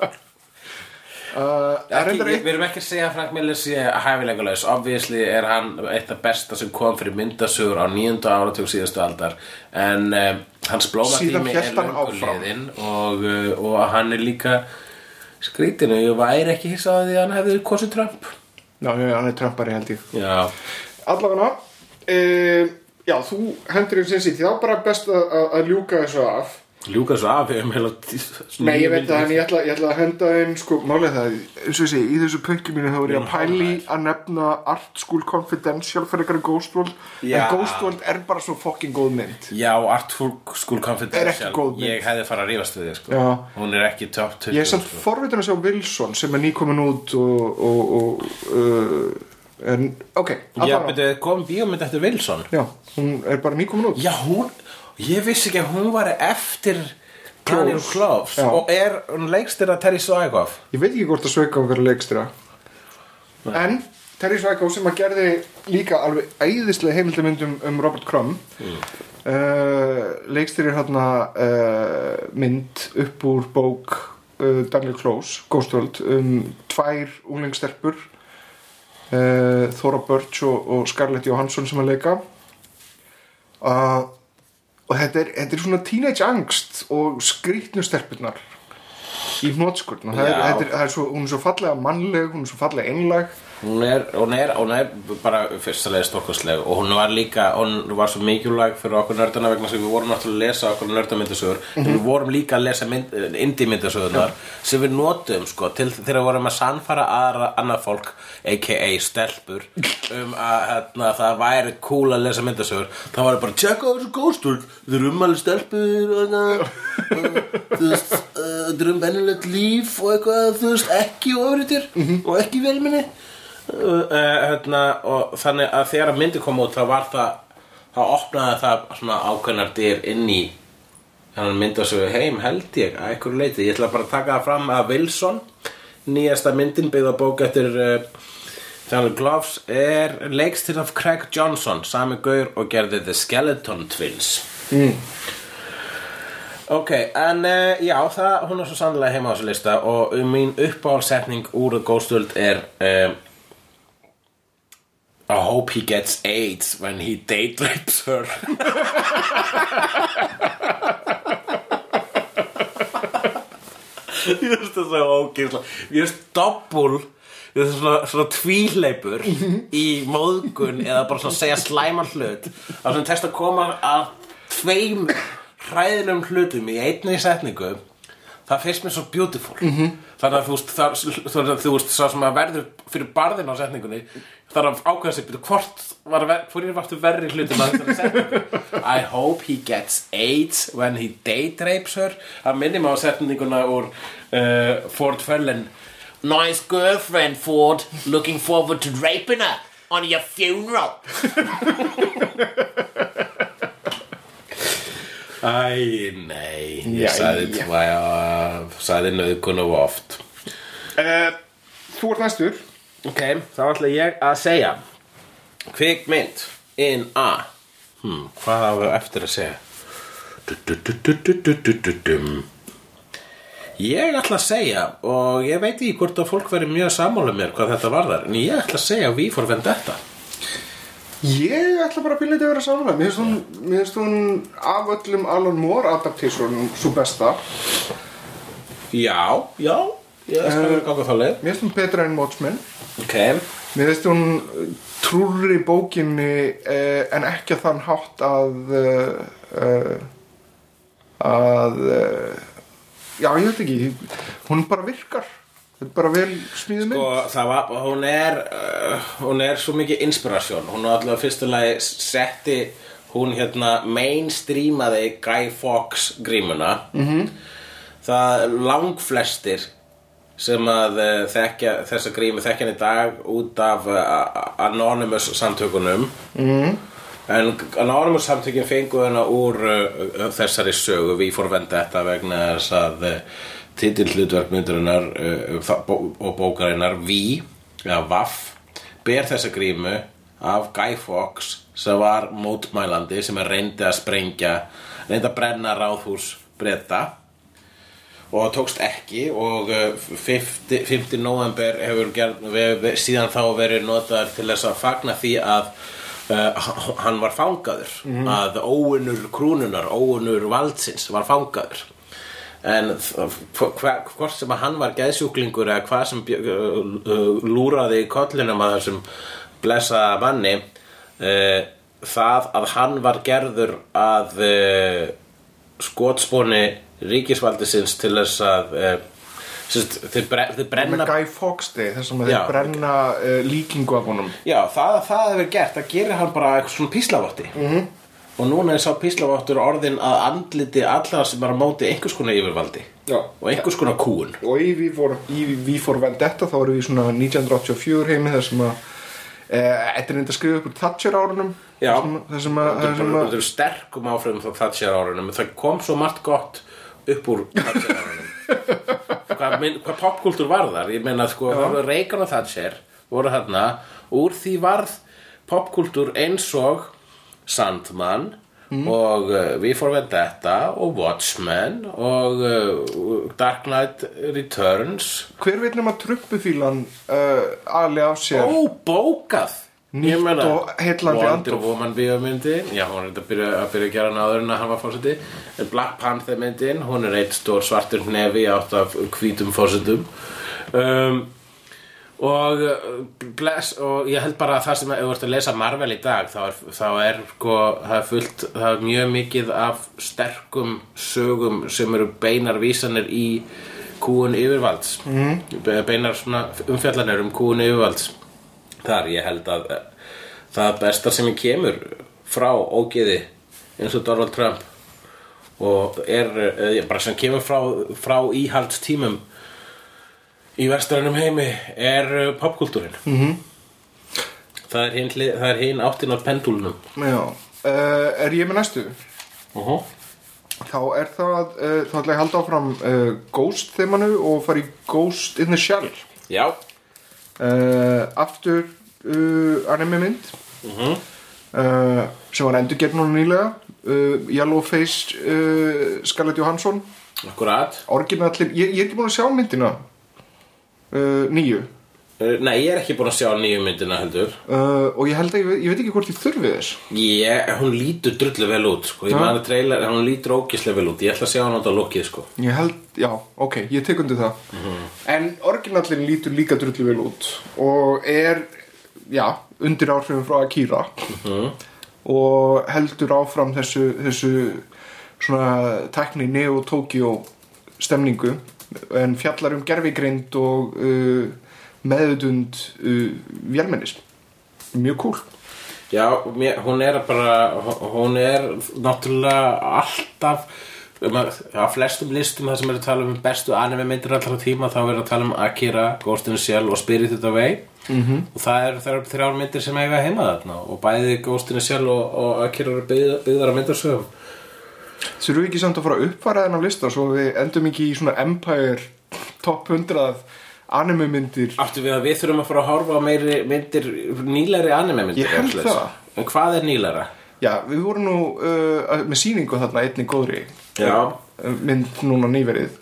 þetta ég, við erum ekki að segja að Frank Miller sé hæfilegulegs obviously er hann eitt af besta sem kom fyrir myndasögur á nýjunda áratug síðustu aldar. En um, hans blómatími er liðinn og, uh, og hann er líka skrítinu, ég væri ekki hissað að því að hann hefði kosið Trump. Já, hann er trampari held ég. Allavega uh, Já, þú hendur um Sin City þá bara best að, að ljúka þessu af ljúka svo af Nei, ég veit það, en ég ætla, ég ætla að henda inn sko, málið það, eins og ég segi, í þessu pönki mínu þá er ég að pæli að nefna Art School Confidential fyrir eitthvað Ghost World en Ghost World er bara svo fucking góð mynd Já, Artful School Confidential. Ég hefði farið að rífast við þig sko. Já. Hún er ekki top 20 Ég er samt sko. forvitin að sjá Wilson sem er nýkomin út og, og, og uh, en, ok, allavega betur, kom bíómynd eftir Wilson Já, hún er bara nýkomin út Já, hún Ég vissi ekki að hún var eftir Daniel Kloves Já. Og er hún leikstir að Terry Svækhoff Ég veit ekki hvort að Sveikó verið leikstýra. En Terry Sveikó sem að gerði líka alveg æðislega heimildamyndum um Robert Crumb mm. uh, leikstýrir hérna uh, mynd upp úr bók uh, Daniel Close Ghost World um tvær unglingstelpur uh, Þóra Birch og, og Scarlett Johansson sem að leika. Uh, og þetta er, þetta er svona teenage angst og skrýtnu stelpurnar í hnótskurn og það er, þetta er, það er svo, hún er svo fallega mannleg hún er svo fallega einlag Hún er, hún er, hún er bara fyrstulega stórkostleg og hún var líka, hún var svo mikilvæg fyrir okkur nördana vegna sem við vorum náttúrulega að lesa okkur nördamyndasögur. En við vorum líka að lesa mynd, indie-myndasögurnar sem við notum sko til þegar við vorum að sannfara aðra annað fólk, a.k.a. stelpur um að hérna, það væri cool að lesa myndasögur. Þá var það bara, tjekka á þessu góðstúr þau eru umæli stelpur og hérna, þú veist, uh, þau eru um venjulegt líf og eitthvað, þú veist, ekki ofriðir og ekki velminni hérna, og þannig að þegar myndi kom út þá var það þá opnaði það svona ákveðnar dyr inn í hann mynda svo heim held ég að einhverju leiti ég ætla bara að taka það fram að Wilson nýjasta myndin byggða bók eftir uh, Daniel Gloves er leikstir af Craig Johnson sami gaur og gerði The Skeleton Twins mm. ok, en uh, já það, hún er svo sannlega heima á þessu lista og mín uppáhaldsetning úr Ghostworld er uh, I hope he gets AIDS when he date rapes her. Ég veist það svo ógeðslega. Ég veist doppul Ég veist svona, svona tvíleipur Í móðgun Eða bara svona segja slæman hlut. Það sem testa að koma að Tveim hræðinum hlutum Í einni setningu. Það finnst mér svo beautiful. -hmm. Þannig að þú veist það, Þannig að þú veist Sá sem að verður fyrir barðin á setningunni Það er að ákveða sig Hvort var ver, Hvor varstu verri hlutum að þessari setningu I hope he gets AIDS When he date rapes her. Það minnum á setninguna úr uh, Ford Fellen Nice girlfriend Ford. Looking forward to raping her On your funeral. Æ, nei. Ég sagði, tvæja, sagði nöðgun of oft. Uh, Þú ert næstur Ok, þá ætla ég að segja. Kvikmynd In A. Hmm, Hvað á við eftir að segja? Du-du-du-du-du-du-du-dum. Ég ætla að segja Og ég veit ekki hvort að fólk veri mjög sammála mér Hvað þetta varðar En ég ætla að segja V for Vendetta. Ég ætla bara að byrja þetta að vera samanlega Mér finnst hún, af öllum Alan Moore adaptation svo besta. Já, já Ég skal vera ganga þá leið. Mér finnst hún betra en Watchmen. Ok. Mér finnst hún trúrri bókinni eh, en ekki að þann hátt að uh, uh, að uh, já, ég veit ekki hún bara virkar. Þetta er bara vel smíðið mynd. Og það var, hún er uh, hún er svo mikið inspirasjón. Hún er allavega fyrstulegi setti hún hérna mainstreamaði Guy Fawkes grímuna. -hmm. það langflestir sem að uh, þekkja þessa grímu þekkja hann í dag út af uh, Anonymous samtökunum. -hmm. en Anonymous samtökin fengu hana úr uh, þessari sögu. Við fór vendetta vegna þess að uh, titillutverk myndurinnar uh, og bókarinnar Vi, eða Vaff ber þessa grímu af Guy Fawkes sem var mótmælandi sem er reyndi að sprengja reyndi að brenna ráðhús breyta og tókst ekki og uh, 50, 50 november hefur gerð, síðan þá verið notaður til þess að fagna því að uh, hann var fangaður að óunur krúnunar, óunur valdsins var fangaður. En hvort sem að hann var geðsjúklingur eða hvað sem uh, lúraði í kollinum að þessum blessaða manni uh, það að hann var gerður að skotspóni ríkisvaldisins til þess að uh, sérst, þeir, bre þeir brenna Guy Fawkes Day sem að Já. þeir brenna uh, líkingu af honum Já, það, það hefur gert, það gerir hann bara eitthvað svona píslavotti -hmm. og núna er sá píslavottur orðin að andliti allar sem er á móti einhvers konar yfirvaldi Já. og einhvers konar kúun og í í We for Vendetta þá erum við svona 1984 heimi þar sem að eh, Þetta er reynda að skrifa upp úr Thatcher árunum Já. þar sem að, þar sem Þetta að eru sterkum áfram frá Thatcher árunum það kom svo margt gott upp úr hvað, hvað popkultúr var þar? Ég meina sko, Reagan og Thatcher voru þarna, úr því varð popkultúr eins og Sandman og uh, We for Vendetta og Watchmen og uh, Dark Knight Returns. Hver veit nema truppufílan uh, ali á sér? Óbókað Nýtt og heillandi Wonder andóf. Woman bíómyndin. Já, hún er þetta að byrja að, byrja að gera hann áður en að hann var fórseti Black Panther myndin Hún er eitt stór svartur hnefi átt af hvítum fórsetum um, og, uh, bless, og ég held bara að það sem þú ert að lesa Marvel í dag þá er, þá er sko, það er fullt það er mjög mikið af sterkum sögum sem eru beinar vísanir í kúun yfirvalds. Mm. beinar svona umfjallanir um kúun yfirvalds þar ég held að eh, það besta sem ég kemur frá ógeði eins og Donald Trump og er eh, bara sem kemur frá, frá íhaldstímum í vestrænum heimi er eh, popkultúrin -hmm. það er hinn, það er hinn áttin á pendúlunum Já, uh, er ég með næstu? uh -huh. þá er það uh, þá ætla ég að halda áfram Ghost þemanu og fara í Ghost in the Shell Já, uh, aftur uh, anime mynd. Mhm. uh, sem var endurgerð núna nýlega. Uh, Yellowface uh, Scarlett Johansson. Akkurat. Orginallir, ég, ég er ekki búin að sjá myndina. Uh, nýju Nei, ég er ekki búin að sjá nýju myndina heldur. Uh, og ég held að ég, ég veit ekki hvort ég þurfi þess. Ég, hún lítur drullu vel út sko. Ég Já. maður trailer, hún lítur ógislega vel út. Ég ætla að sjá hann á þetta lukkið sko. ég held, já, ok, ég tek undir það. En orginallin lítur líka drullu vel út og er já, undir áhrifum frá Akira. Og heldur áfram þessu, þessu svona tekni Neo Tokyo stemningu en fjallar um gerfigreind og uh, meðutund uh, vélmennis. Mjög cool. Já, mér, hún er bara Hún er náttúrulega alltaf um á flestum listum það sem er að tala um bestu anime myndir allra tíma þá er að tala um Akira, Ghost in the Shell og Spirited Away -hmm. og það er, það er þrjár myndir sem eiga heima þarna og bæði Ghost in the Shell og, og Akira eru byggð, byggðar að myndarsögum Þurfum við ekki samt að fara að uppfæra þennan lista svo við endum ekki í svona Empire top 100 anime myndir Áttu við að við þurfum að fara að horfa á meiri myndir, nýlæri anime myndir Ég held það. En hvað er nýlæra? Já, við vorum nú uh, með sýningu þarna einni góðri Já. uh, mynd núna nýverið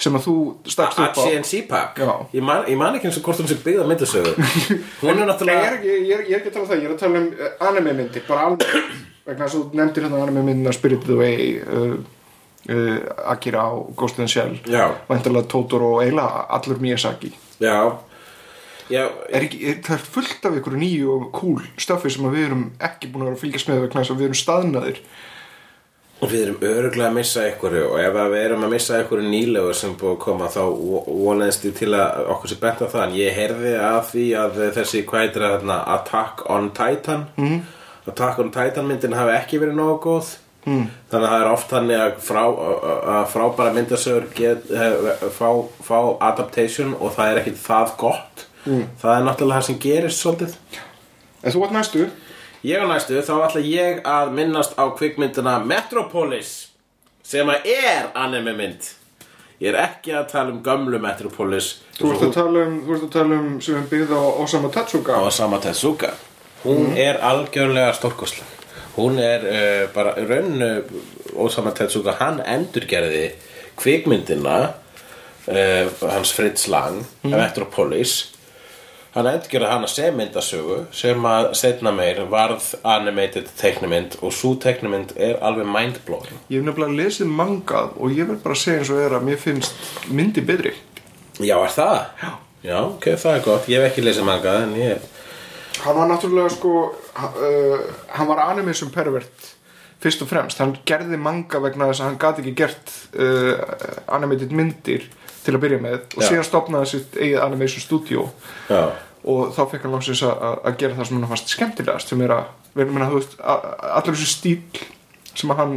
sem að þú stakst upp á HNC Pack Já. ég man, ég man ekki eins og hvort hún sé byggð á myndasögu Hún er ég er, náttúrulega ekki, ég, er, ég er ekki að tala um það, ég er að tala um uh, anime myndir bara alveg vegna þess að þú nefndir hérna anime myndina Spirited Away uh, uh, Akira og Ghost in the Shell Já. væntalega Totoro og eiginlega allur Miyazaki. Já, já. Er ekki, er, það er fullt af ykkur nýju og cool stöfi sem að við erum ekki búin að að fylgjast með vegna þess að við erum staðnaðir. Við erum öruglega að missa einhverju og ef að við erum að missa einhverju nýlegu sem búið að koma þá vonaðist ég til að okkur sé bent á það. En ég heyrði að því að þessi þarna Attack on Titan? Mm. Attack on Titan myndin hafi ekki verið nógu góð mm. þannig að það er oft þannig að, frá, frábæra myndasögur get, eh, fá, fá adaptation og það er ekki það gott. Mm. það er náttúrulega það sem gerist svolítið. En þú ert næstu Ég á næstu, þá ætla ég að minnast á kvikmyndina Metropolis sem að er anime mynd Ég er ekki að tala um gömlu Metropolis. Þú ert að tala um, þú ert að tala um sem við byggði á Osamu Tetsuga á Sama Tezuka. Hún er algjörlega stórkostleg Hún er uh, bara í rauninu Osama Tezuka, hann endurgerði kvikmyndina uh, hans Fritz Lang Metropolis. Hann endurgerði hana sem myndasögu sem að setna meir varð animated teiknumynd og svo teiknumynd er alveg mindblowing. Ég hef nefnilega lesið mangað og ég verð bara að segja eins og er að mér finnst myndi betri. Já, er það? Já. Já, ok, það er gott, ég hef ekki lesið manga en ég Hann var náttúrulega sko uh, hann var animation pervert fyrst og fremst, hann gerði manga vegna þess að hann gat ekki gert uh, animated myndir til að byrja með og Já. síðan stopnaði sitt eigið animation studio Já, og þá fekk hann lóksins að, gera það sem hann fannst skemmtilegast sem er að, að veist allur þessu stíl sem hann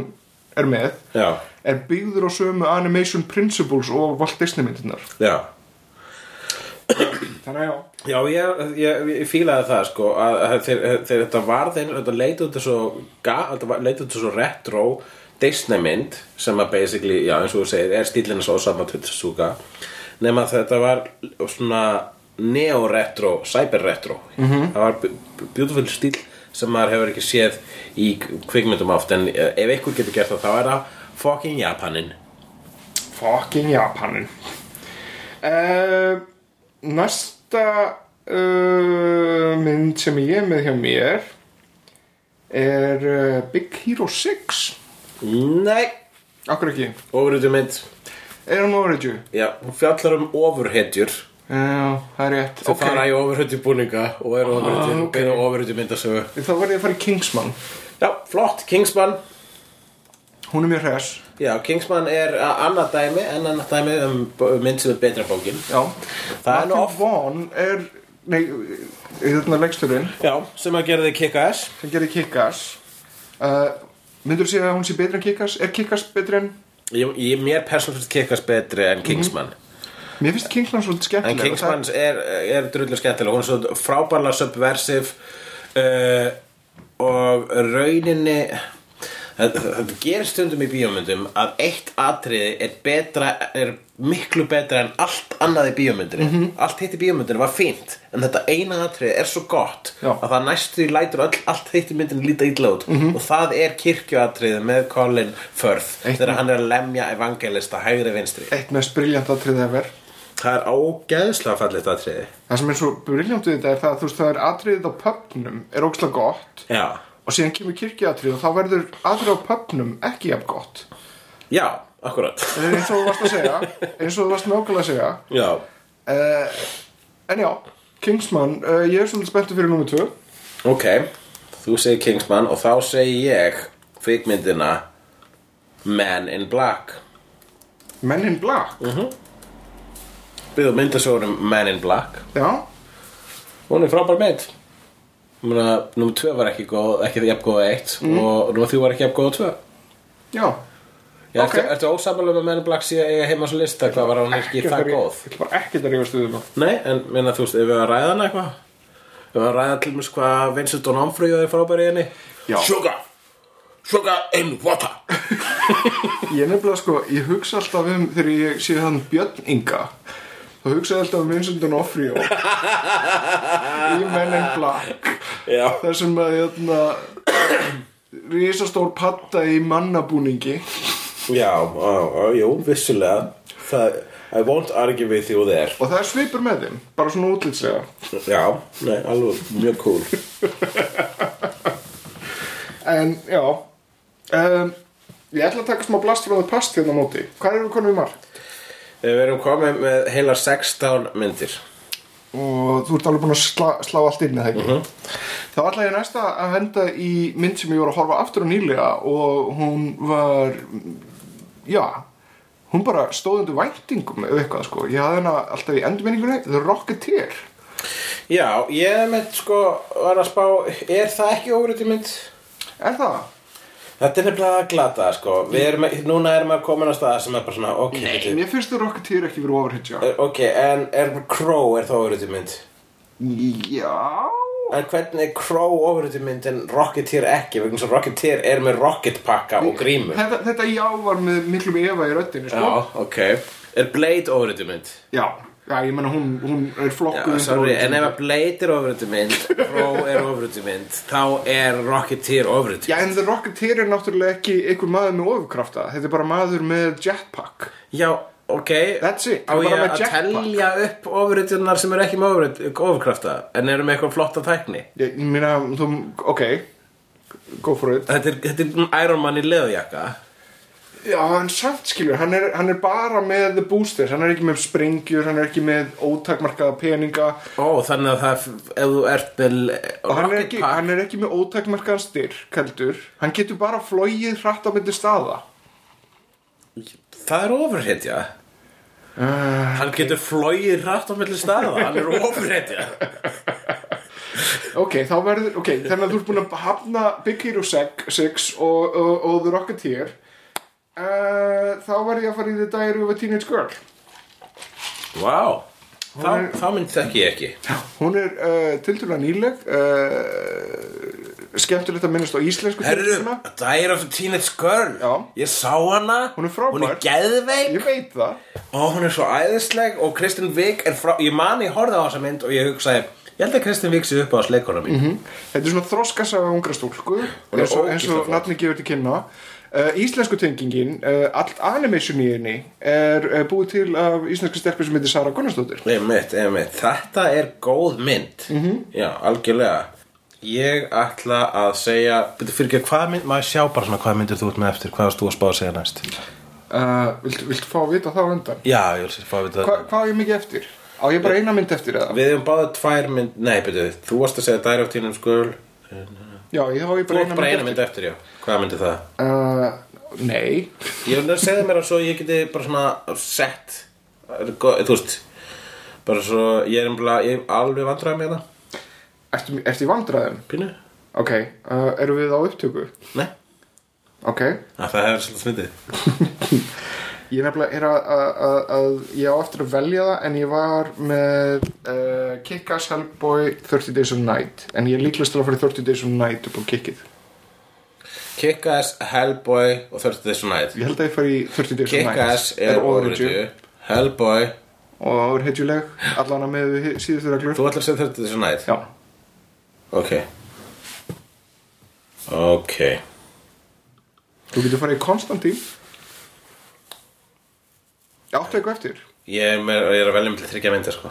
er með já, er byggður á sömu animation principles og Walt Disney myndirnar. Já þannig að já. Já, ég, ég, ég fílaði það sko að, að þeir þetta var þeir þetta leit út var- leit út svo retro Disney mynd sem að basically, já eins og þú segir er stílinn svo saman til Suga nema að þetta var svona neo-retro, cyber-retro. -hmm. það var beautiful stíl sem maður hefur ekki séð í kvikmyndum oft en eh, ef einhver getur gert það þá er það fucking Japanin. Fucking Japanin. Uh, næsta uh, mynd sem ég er með hjá mér er uh, Big Hero 6 Nei, akkur ekki, ofurhutu mynd. Er hann origin Já, hún fjallar um ofurhetjur. Já, það er rétt Þau fara í ofurhutu búninga og eru Ah, og ok. beina ofurhutu myndasögu. Þá var ég að fara í Kingsman. Já, flott, Kingsman. Hún er mjög hress Já, Kingsman er annað dæmi en annað dæmi um mynd sem er betra bókin. Já, Það er Matthew oft Vaughn er nei, er þetta leiksturinn Já, sem að gera þig kick-ass. Sem gerir Kick-Ass. Uh, myndur þú segja að hún sé betri en Kick-Ass? Er Kick-Ass betri en Ég, ég mér persónlega kick-ass betri en Kingsman. Mér finnst Kingsman svolítið En skemmtileg og Kingsman er, er drullu skemmtilega Hún er svo frábærlega subversive uh, og rauninni þetta, þetta gerir stundum í bíómyndum að eitt atriði er betra er miklu betra en allt annað í bíómyndinni. Mhm. allt hitt í bíómyndinni var fínt en þetta eina atriði er svo gott Já. að það næstu því lætur öll, allt hitt í myndinni líta illa út. Mhm. og það er kirkjuatriði með Colin Firth þegar hann er að lemja evangelista hægri vinstri. Eitt mest briljant atrið efer það er ágeðslega fallið atriði. Það sem er svo briljant við þetta er það að þú veist það er atriðið á pubnum er ógslag gott. Já, og síðan kemur kirkjuatrið og þá verður atrið á pubnum ekki jafn gott. Já, akkurat. Eins og þú varst að segja eins og þú varst nákvæmlega að segja. Já, uh, en já, Kingsman uh, ég er svolítið spenntur fyrir nummer 2 ok þú segir Kingsman og þá segi ég kvikmyndina Man in Black. Men in Black? Byggðu myndasjórum Man in Black. Já, hún er frábær mynd Núna, nummer 2 var ekki góð, ekki jafn góð að 1 og nummer 3 var ekki jafn góð að 2 já. Já, Ok. ertu, ertu ósamlega með Men in Black síðan eiga heima svo lista? Hvað var hún ekki það góð? Ég ætla bara ekkert að rífa stuðum Nei, en minna þú veist, ef við að ræða hana eitthvað? Ef við að ræða til mér hvað Vincent D'Onofrio er frábær í henni? Já. Sugar, sugar in water! Ég nefnilega sko, ég hugsa alltaf um þegar ég sé þann Björn Inga þá hugsa ég alltaf um Vincent D'Onofrio. Í Men in Black. Já, þar sem að hérna risastór patta í mannabúningi. Já, á, á, jú, vissulega. Það, I won't argue with you there. Og það er svipur með þeim, bara svona útlitslega. Já, nei, alveg mjög cool. En já. Um, ég ætla að taka smá blast frá það past hérna móti. Hvað erum við konum í marg? Við erum komið með heila 16 myndir. Og þú ert alveg búin að slá, slá allt inn eða ekki? Þá ætla ég næsta að henda í mynd sem ég voru að horfa aftur á nýlega og hún var já hún bara stóð undir væntingum eða eitthvað sko, ég hafði hana alltaf í endurminningunni The Rocketeer. Já, ég með sko var að spá, er það ekki óvriti mynd? er það? Þetta er nefnilega að glata, sko erum, núna erum við komin á stað sem er bara svona, ok, Nei, mér finnst The Rocketeer ekki verið overhitja Ok, en er Crow er það óvriti mynd? já En hvernig er Crow óvriti mynd en Rocketeer ekki? Vegna svo Rocketeer er með rocket pakka og grímur þetta, þetta já var með miklum efa í röddinu sko? Já, ok Er Blade óvriti mynd? já, já, ég menna hún, hún er flokkuð en ef að Blade er óvriti mynd Crow er óvriti mynd Þá er Rocketeer óvriti Já, en Rocketeer er náttúrulega ekki einhver maður með ofurkrafta. Þetta er bara maður með jetpack. Já, ok. That's it, Á bara ég með að jetpack. telja upp ofuritunar sem er ekki með ofurkrafta? En eru með eitthvað flotta tækni? Ég meina, þú, ok. Go for it. Þetta er, þetta er Iron Man í leðujakka Já, en samt skilur, hann er, hann er bara með the boosters Hann er ekki með sprengjur, hann er ekki með ótakmarkaða peninga. Ó, þannig að það, ef þú ert með Og hann er, ekki, hann er ekki með ótakmarkaðan styrk, heldur. Hann getur bara flogið hratt á myndi staða. Það er ofurhetja. Uh, Hann getur flogið hratt á milli staða Hann er ofurhetja. Ok, þá verður, ok, þannig að þú ert búin að hafna Big Hero 6 og, og, og The Rocketeer uh, Þá verður ég að fara í The Diary of a Teenage Girl. Vá. Er- þá mynd þekki ég ekki. Hún er uh, tiltölulega nýleg uh, Skemmtilegt að minnast á íslensku Herru, titulina. Diary of a Teenage Girl. Já. Ég sá hana. Hún er frábær. Hún er geðveik. Ég veit það. Og hún er svo æðisleg og Kristen Wiig er frá ég man ég horfði á þessa mynd og ég hugsaði ég held að Kristen Wiig sé upp á sleikona mín Mhm. Þetta er svona þroskasaga ungra stúlku eins og, nafni gefur til kynna Íslensku tengingin uh, Allt animation í henni er uh, búið til af íslensku stelpi sem heitir Sara Gunnarsdóttir einmitt, einmitt. þetta er góð mynd Mhm. -hmm. já, algjörlega ég ætla að segja byrju, fyrir ekki, hvað mynd, maður sjá bara svona hvað myndir þú ert með eftir, hvað varst þú að spá að segja næst uh, Viltu viltu fá að vita það á undan? já, ég vil fá að vita Hva, hvað er mikið eftir? Á ég bara eina mynd eftir eða? við hefum báðið tvær mynd, nei, byrju, þú varst að segja Diary of Teenage Girl Já, ég þá á ég bara eina bara mynd eina mynd eftir, já, hvað myndi það? Uh, nei. Ég vil segja mér að svo ég geti bara svona sett Þú veist Bara svo ég er umla, ég er alveg vandræði með það. Ertu, ertu í vandræðum? Pínu? Ok, uh, erum við á upptöku? Nei, Ok. Að það hefur svolítið smitið. Ég nefnilega er að, að, að, að ég á eftir að velja það en ég var með uh, Kick-Ass Hellboy 30 Days of Night en ég er líklegast til að fara í 30 Days of Night upp á kickið Kick-Ass, Hellboy og 30 Days of Night. Ég held að ég fari í 30 Days of Night. Kick-Ass er óriðju Hellboy, og overhyggjuleg allan að með síðustu reglur. Þú ætlar að segja 30 Days of Night? Já, Ok. Ok. Þú getur farið í Konstantín. Áttu eitthvað eftir? Ég er, með, ég er að velja með þryggja myndir sko.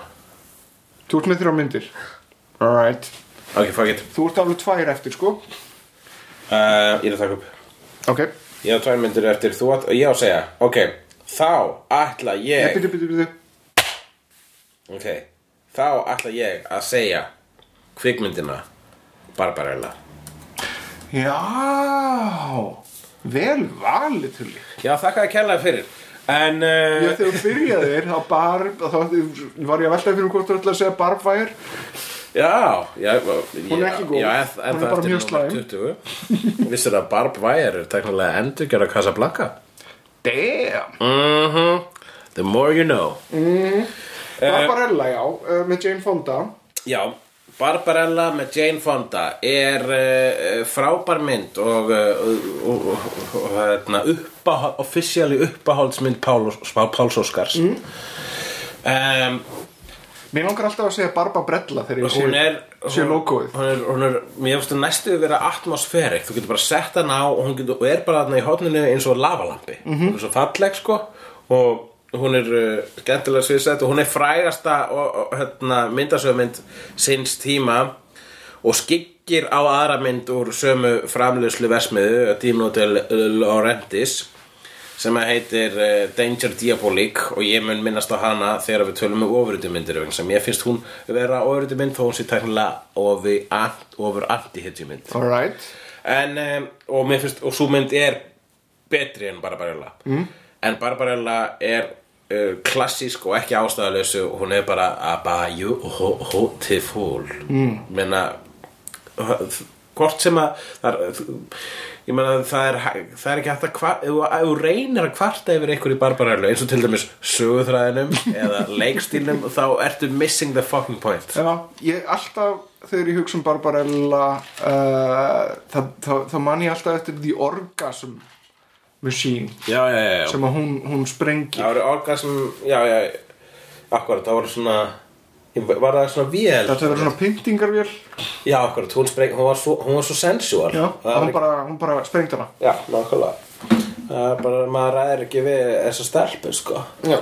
Þú ert með þrjá myndir. Alright. Ok, fuck it. Þú ert alveg tvær eftir sko uh, Ég er að taka upp. Ok. Ég á tvær myndir eftir. Þú átt, ég á að segja. Ok, þá ætla ég Byrju, byrju, byrju Ok, þá ætla ég að segja kvikmyndina Barbarella. Já. Vel valið til því Já, þakka að kærlega fyrir. En Já, uh, þegar þú byrjaðir þá var ég að velta fyrir um hvort þú ætla að segja Barbfire Já, já Hún er ekki góð. já, en, en Hún er bara mjög slæm. 20 Vissir að Barb Wire er teknilega endurgjara Casablanca? Damn. Mhm. The more you know. Barbarella, já, uh, með Jane Fonda. Já, Barbarella með Jane Fonda er uh, frábær mynd og, uh, og, og, og hérna, uppáhald, officially uppáhaldsmynd Páls, Páls Óskars. Mm. um, Mér langar alltaf að segja Barbarella þegar ég sé, hún er sé hún, logoið. hún er, hún er, mér finnst hún næstu að vera atmosfærik þú getur bara sett hana á og hún getur, og er bara þarna í hotninu eins og lavalampi. Mhm. hún er svo falleg sko og hún er uh, skemmtilega sviðsett og hún er frægasta og, og, hérna, myndasögmynd sinns tíma og skyggir á aðra mynd úr sömu framleiðslu versmiðu Dino de Laurentiis sem að heitir uh, Danger Diabolik og ég mun minnast á hana þegar við tölum um ofurutjumyndir sem ég finnst hún vera ofurutjumynd þó hún sé tæknilega ofur, anti-hitjumynd Alright en, um, og mér finnst, og svo mynd er betri en Barbarella mm. en Barbarella er uh, klassísk og ekki ástæðalösu og hún er bara abayu hotiful mm. menna hvort sem að ég meina það er, það er ekki hægt að kvar, ef þú- reynir að kvarta yfir einhverju barbarellu eins og til dæmis söguþræðinum eða leikstílnum þá ertu missing the fucking point. Já, ég alltaf þegar ég hugsa um Barbarella uh, það, það, það man ég alltaf eftir The Orgasm Machine já, já, já, já. sem að hún, hún sprengir. Voru orgasm, já, já, akkurat, það voru svona, var það svona vél? Þetta verður svona pyntingarvél Já, akkurat, hún, spreng, hún, var svo, hún var svo sensual. Já, var hún ekki, bara, hún bara sprengt hana já, nákvæmlega. Bara, maður ræðir ekki við þessa stelpu, sko. Já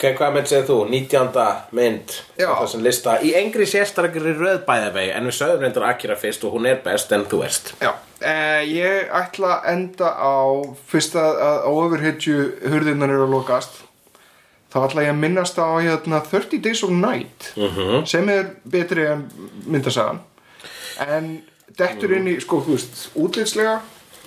Ok, hvað mynd segir þú? 19. mynd þessum lista í engri sérstakri röðbæðavegi en við sögum reyndar Akira fyrst og hún er best en þú veist Já, eh, ég ætla að enda á fyrst að, að á overhitju hurðirnar eru að lokast þá ætla ég að minnast á hérna, 30 Days of Night -hmm. sem er betri en myndasagan. En dettur inn í, sko, þú veist, útlitslega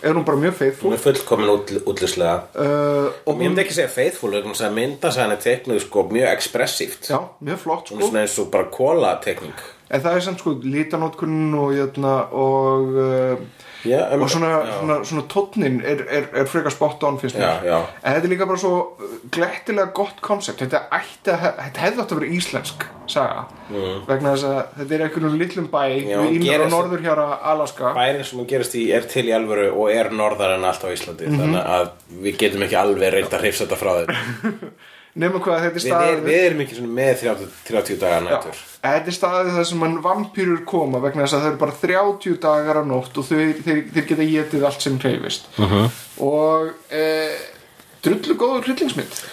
er hún bara mjög Hún faithful er fullkomin út, útlislega uh, og Ég myndi ekki segja faithful vegna þess að myndasagan er teknuð sko mjög ekspressíft já, mjög flott, Hún er sko. svona eins og bara kóla tekning en það er samt, sko, lítanótkunn og, hérna, og um, og svona, já. svona, svona tónnin er, er, er frekar spot on finnst mér já. en þetta er líka bara svo glettilega gott koncept þetta, að, þetta hefði átt að vera íslensk saga mm. vegna þess að þetta er einhvern litlum bæ innur gerist- og norður hjá Alaska Bærin sem hún gerist í er til í alvöru og er norðar en allt á Íslandi Mhm. þannig að við getum ekki alveg reynd að hrifsa þetta frá þér nema hvað þetta er við, staðið er, við erum ekki með 30, 30 daga nætur Þetta er staðið þar sem mann vampýrur koma vegna þess að það eru bara 30 dagar á nótt og þeir, þeir, þeir geta getið allt sem hreyfist uh Mhm. -huh. og e, drullu góður hryllingsmynd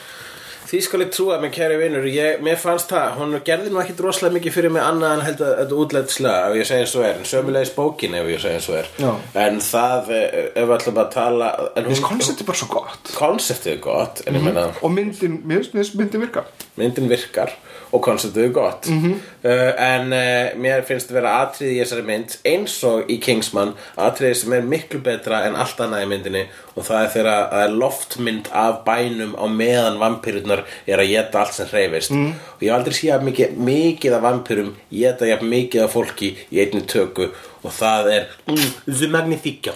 Því skal ég trúa mér kæri vinur. Ég, Mér fannst það, hún gerði nú ekkit rosalega mikið fyrir mig annað en held að þetta útlætslega ef ég segi eins og er, en sömulegis bókin ef ég segi eins og er. Já. En það, eh, ef við ætlum að tala en Þess hún, koncept er bara svo gott. Konseptið er gott, en ég meina og myndin, myndin virka. Myndin virkar og konceptið er gott Mhm. uh, en uh, mér finnst vera atriði í þessari mynd eins og í Kingsman atriði sem er miklu betra en allt annað í myndinni og það er þegar það er loftmynd af bænum á meðan vampirurnar er að geta allt sem hreyfist Mhm. og ég aldrei séð mikið, mikið af vampirum geta mikið af fólki í einni töku og það er mm, The Magnifico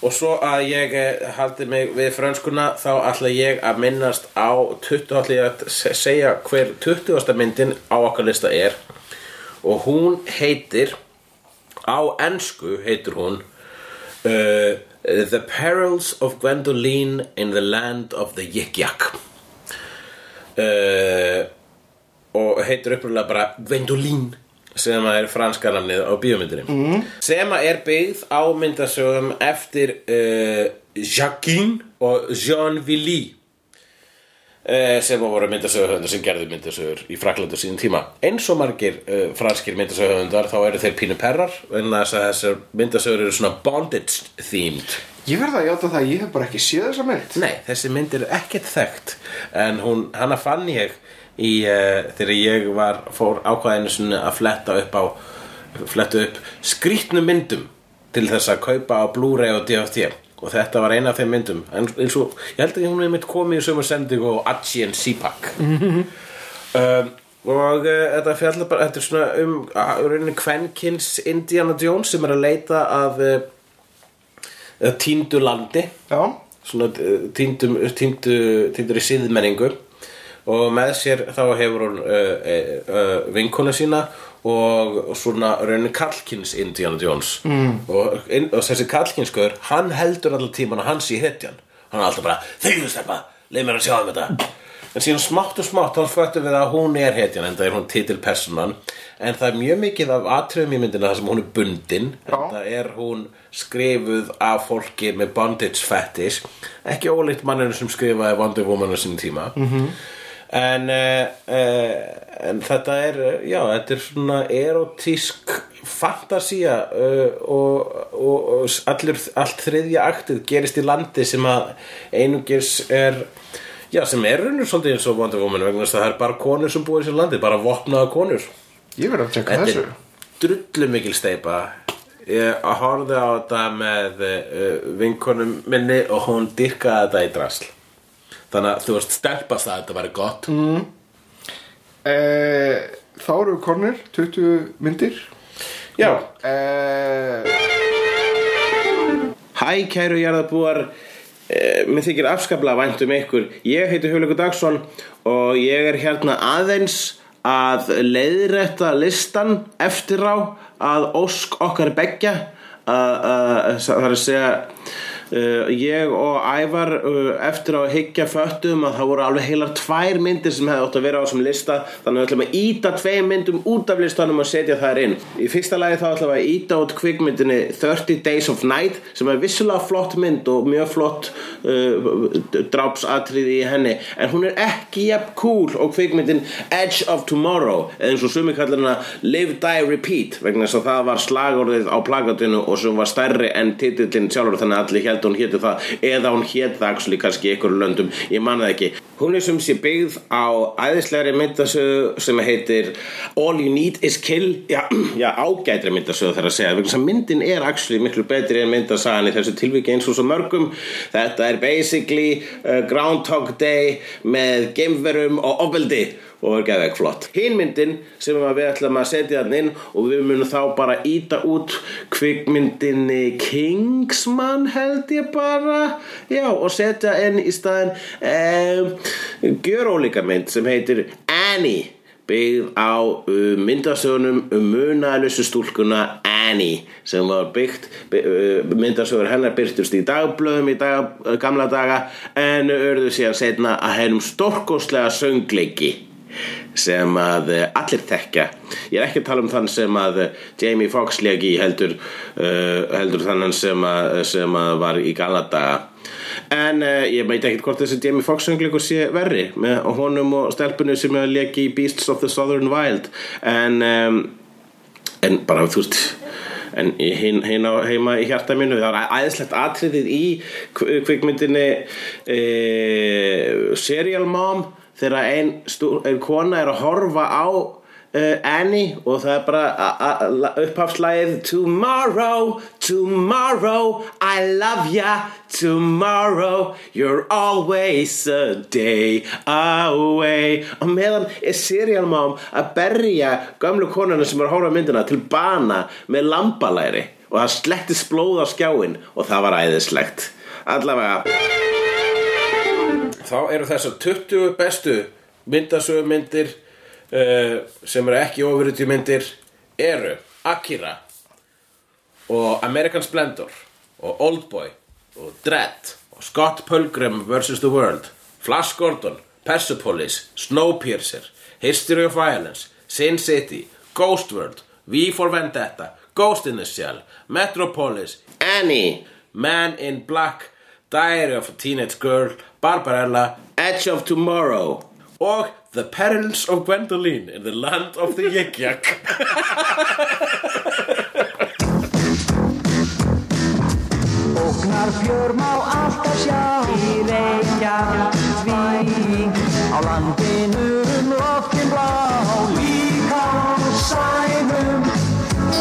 Og svo að ég eh, haldi mig við frönskuna þá ætla ég að minnast á 20, ætla ég að se- segja hver 20. myndin á okkar lista er og hún heitir á ensku heitir hún uh, The Perils of Gwendoline in the Land of the Yik-Yak uh, og heitir upprúlega bara Gwendoline sem er franska namnið á bíómyndinni. Mm. sem er byggð á myndasögum eftir uh, Jacquin og Jean Villy uh, sem voru myndasöguhöfundar sem gerðu myndasögur í Fraklandu síðan tíma. Eins og margir uh, franskir myndasöguhöfundar þá eru þeir pínu perrar en þessar myndasögur eru svona bondage themed Ég verða að játa það að ég hef bara ekki séð þessa mynd. Nei, þessi mynd er ekkert þekkt en hún, hana fann ég í, uh, þegar ég var fór ákvæðinu að fletta upp á fletta upp skrýtnum myndum til þess að kaupa á Blu-ray og DVD og þetta var eina af þeim myndum. En eins og, ég held að hún hefði mitt komið í sömur sendingu og Achi and Sipak um, og uh, þetta fjallar bara, þetta er svona um uh, kvenkins Indiana Jones sem er að leita að uh, tíndu landi Já, svona eh, týndu, týndur í síðmenningu og með sér þá hefur hún uh, uh, vinkona sína og svona raunin Kallkins Indiana Jones. Mm. og, og þessi Kallkinskur hann heldur allar tíman að hans í hetjan. Hann er alltaf bara, þegar þú stefna leið mér að sjá um þetta. En síðan smátt og smátt þá föttum við að hún er hetjan en það er hún titilpersonan. En það er mjög mikið af atriðum í myndina þar sem hún er bundin. En það er hún skrifuð af fólki með bondage fetish. Ekki ólíkt manninu sem skrifaði Wonder Woman á sinni tíma. -hmm. En, uh, uh, en þetta er já, þetta er svona erotísk fantasía uh, og, og, og allir, allt þriðja aktið gerist í landi sem að einungis er já, sem er raunur svolítið eins og Wonder Woman vegna þess að það er bara konur sem búið í þessu landi bara vopnaða konur. Ég verða að tjekka þessu. drullu mikil steipa Ég horfði á þetta með vinkonum minni og hún dyrkaði þetta í drasl Þannig að þú veist stelpast að þetta væri gott. Mm. eh, Þá eru við kornir, 20 myndir. Já. Eh, Hæ kæru jarðabúar eh, Mér þykir afskaplega vænt um ykkur. Ég heiti Hugleikur Dagsson og ég er hérna aðeins að leiðrætta listan eftir á að ósk okkar að, það er að segja ég og Ævar uh, eftir að hyggja föttum að það voru alveg heilar tvær myndir sem hefði átt að vera á þessum lista. Þannig að við ætlum að íta tveim myndum út af listanum og setja þær inn. Í fyrsta lagi þá ætlum við að íta út kvikmyndinni 30 Days of Night sem er vissulega flott mynd og mjög flott uh, drápsatriði í henni. En hún er ekki jafn cool og kvikmyndin Edge of Tomorrow eða eins og sumi kallar hana Live, Die, Repeat vegna þess að það var slagorðið á plakatinu og sem var stærri en titillin sjálfur þannig að allir held að hún héti það eða hún hét það kannski í einhverju löndum ég man það ekki hún er sem sé byggð á æðislegri myndasögu sem heitir All You Need Is Kill. Já, já ágætri myndasögu þar að segja vegna að myndin er actually miklu betri en myndasagan í þessu tilviki eins og svo mörgum. Þetta er basically uh, Groundhog Day með geimverum og ofbeldi og er geðveik flott. Hinn myndin sem við ætlum að setja þann inn og við munum þá bara íta út kvikmyndinni Kingsman held ég bara. Já og setja inn í staðin um, gjörólíka mynd sem heitir Annie byggð á myndasögunum um munaðlusu stúlkuna Annie sem var byggt by, myndasögur hennar byrtust í dagblöðum í dag, gamla daga en örðu síðan setna að hennum stórkostlega söngleiki sem að allir tekja ég er ekki að tala um þann sem að Jamie Foxx legi heldur, heldur þannan sem að, sem að var í galadaga en uh, ég veit ekkert hvort þessi Jamie Foxx söngleikur sé verri með honum og stelpunni sem að legi í Beasts of the Southern Wild. En, um, en bara þú veist en hinn hin á heima í hjarta mínu það er æðislegt atriðið í kv- kvikmyndinni e, Serial Mom þegar ein, stú, ein kona er að horfa á uh, Annie og það er bara upphafslægið Tomorrow, tomorrow I love ya Tomorrow You're always a day away. Og meðan er Serial Mom að berja gömlu konuna sem er að hóra myndina til bana með lambalæri og það slettist blóð á skjáin og það var æðislegt. Allavega. Þá eru þessar 20 bestu myndasögumyndir uh, sem eru ekki ofurutjumyndir eru Akira og American Splendor og Oldboy og Dredd og Scott Pilgrim vs. The World Flash Gordon, Persepolis Snowpiercer, History of Violence Sin City, Ghost World V for Vendetta, Ghost in the Shell Metropolis, Annie Man in Black Diary of a Teenage Girl Barbarella, Edge of Tomorrow og The Perils of Gwendoline in the Land of the Yik-Yak Ógnar fjör má alltaf sjá í Reykjavík. Á landinu um loftin blá líka á sænum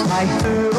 hættur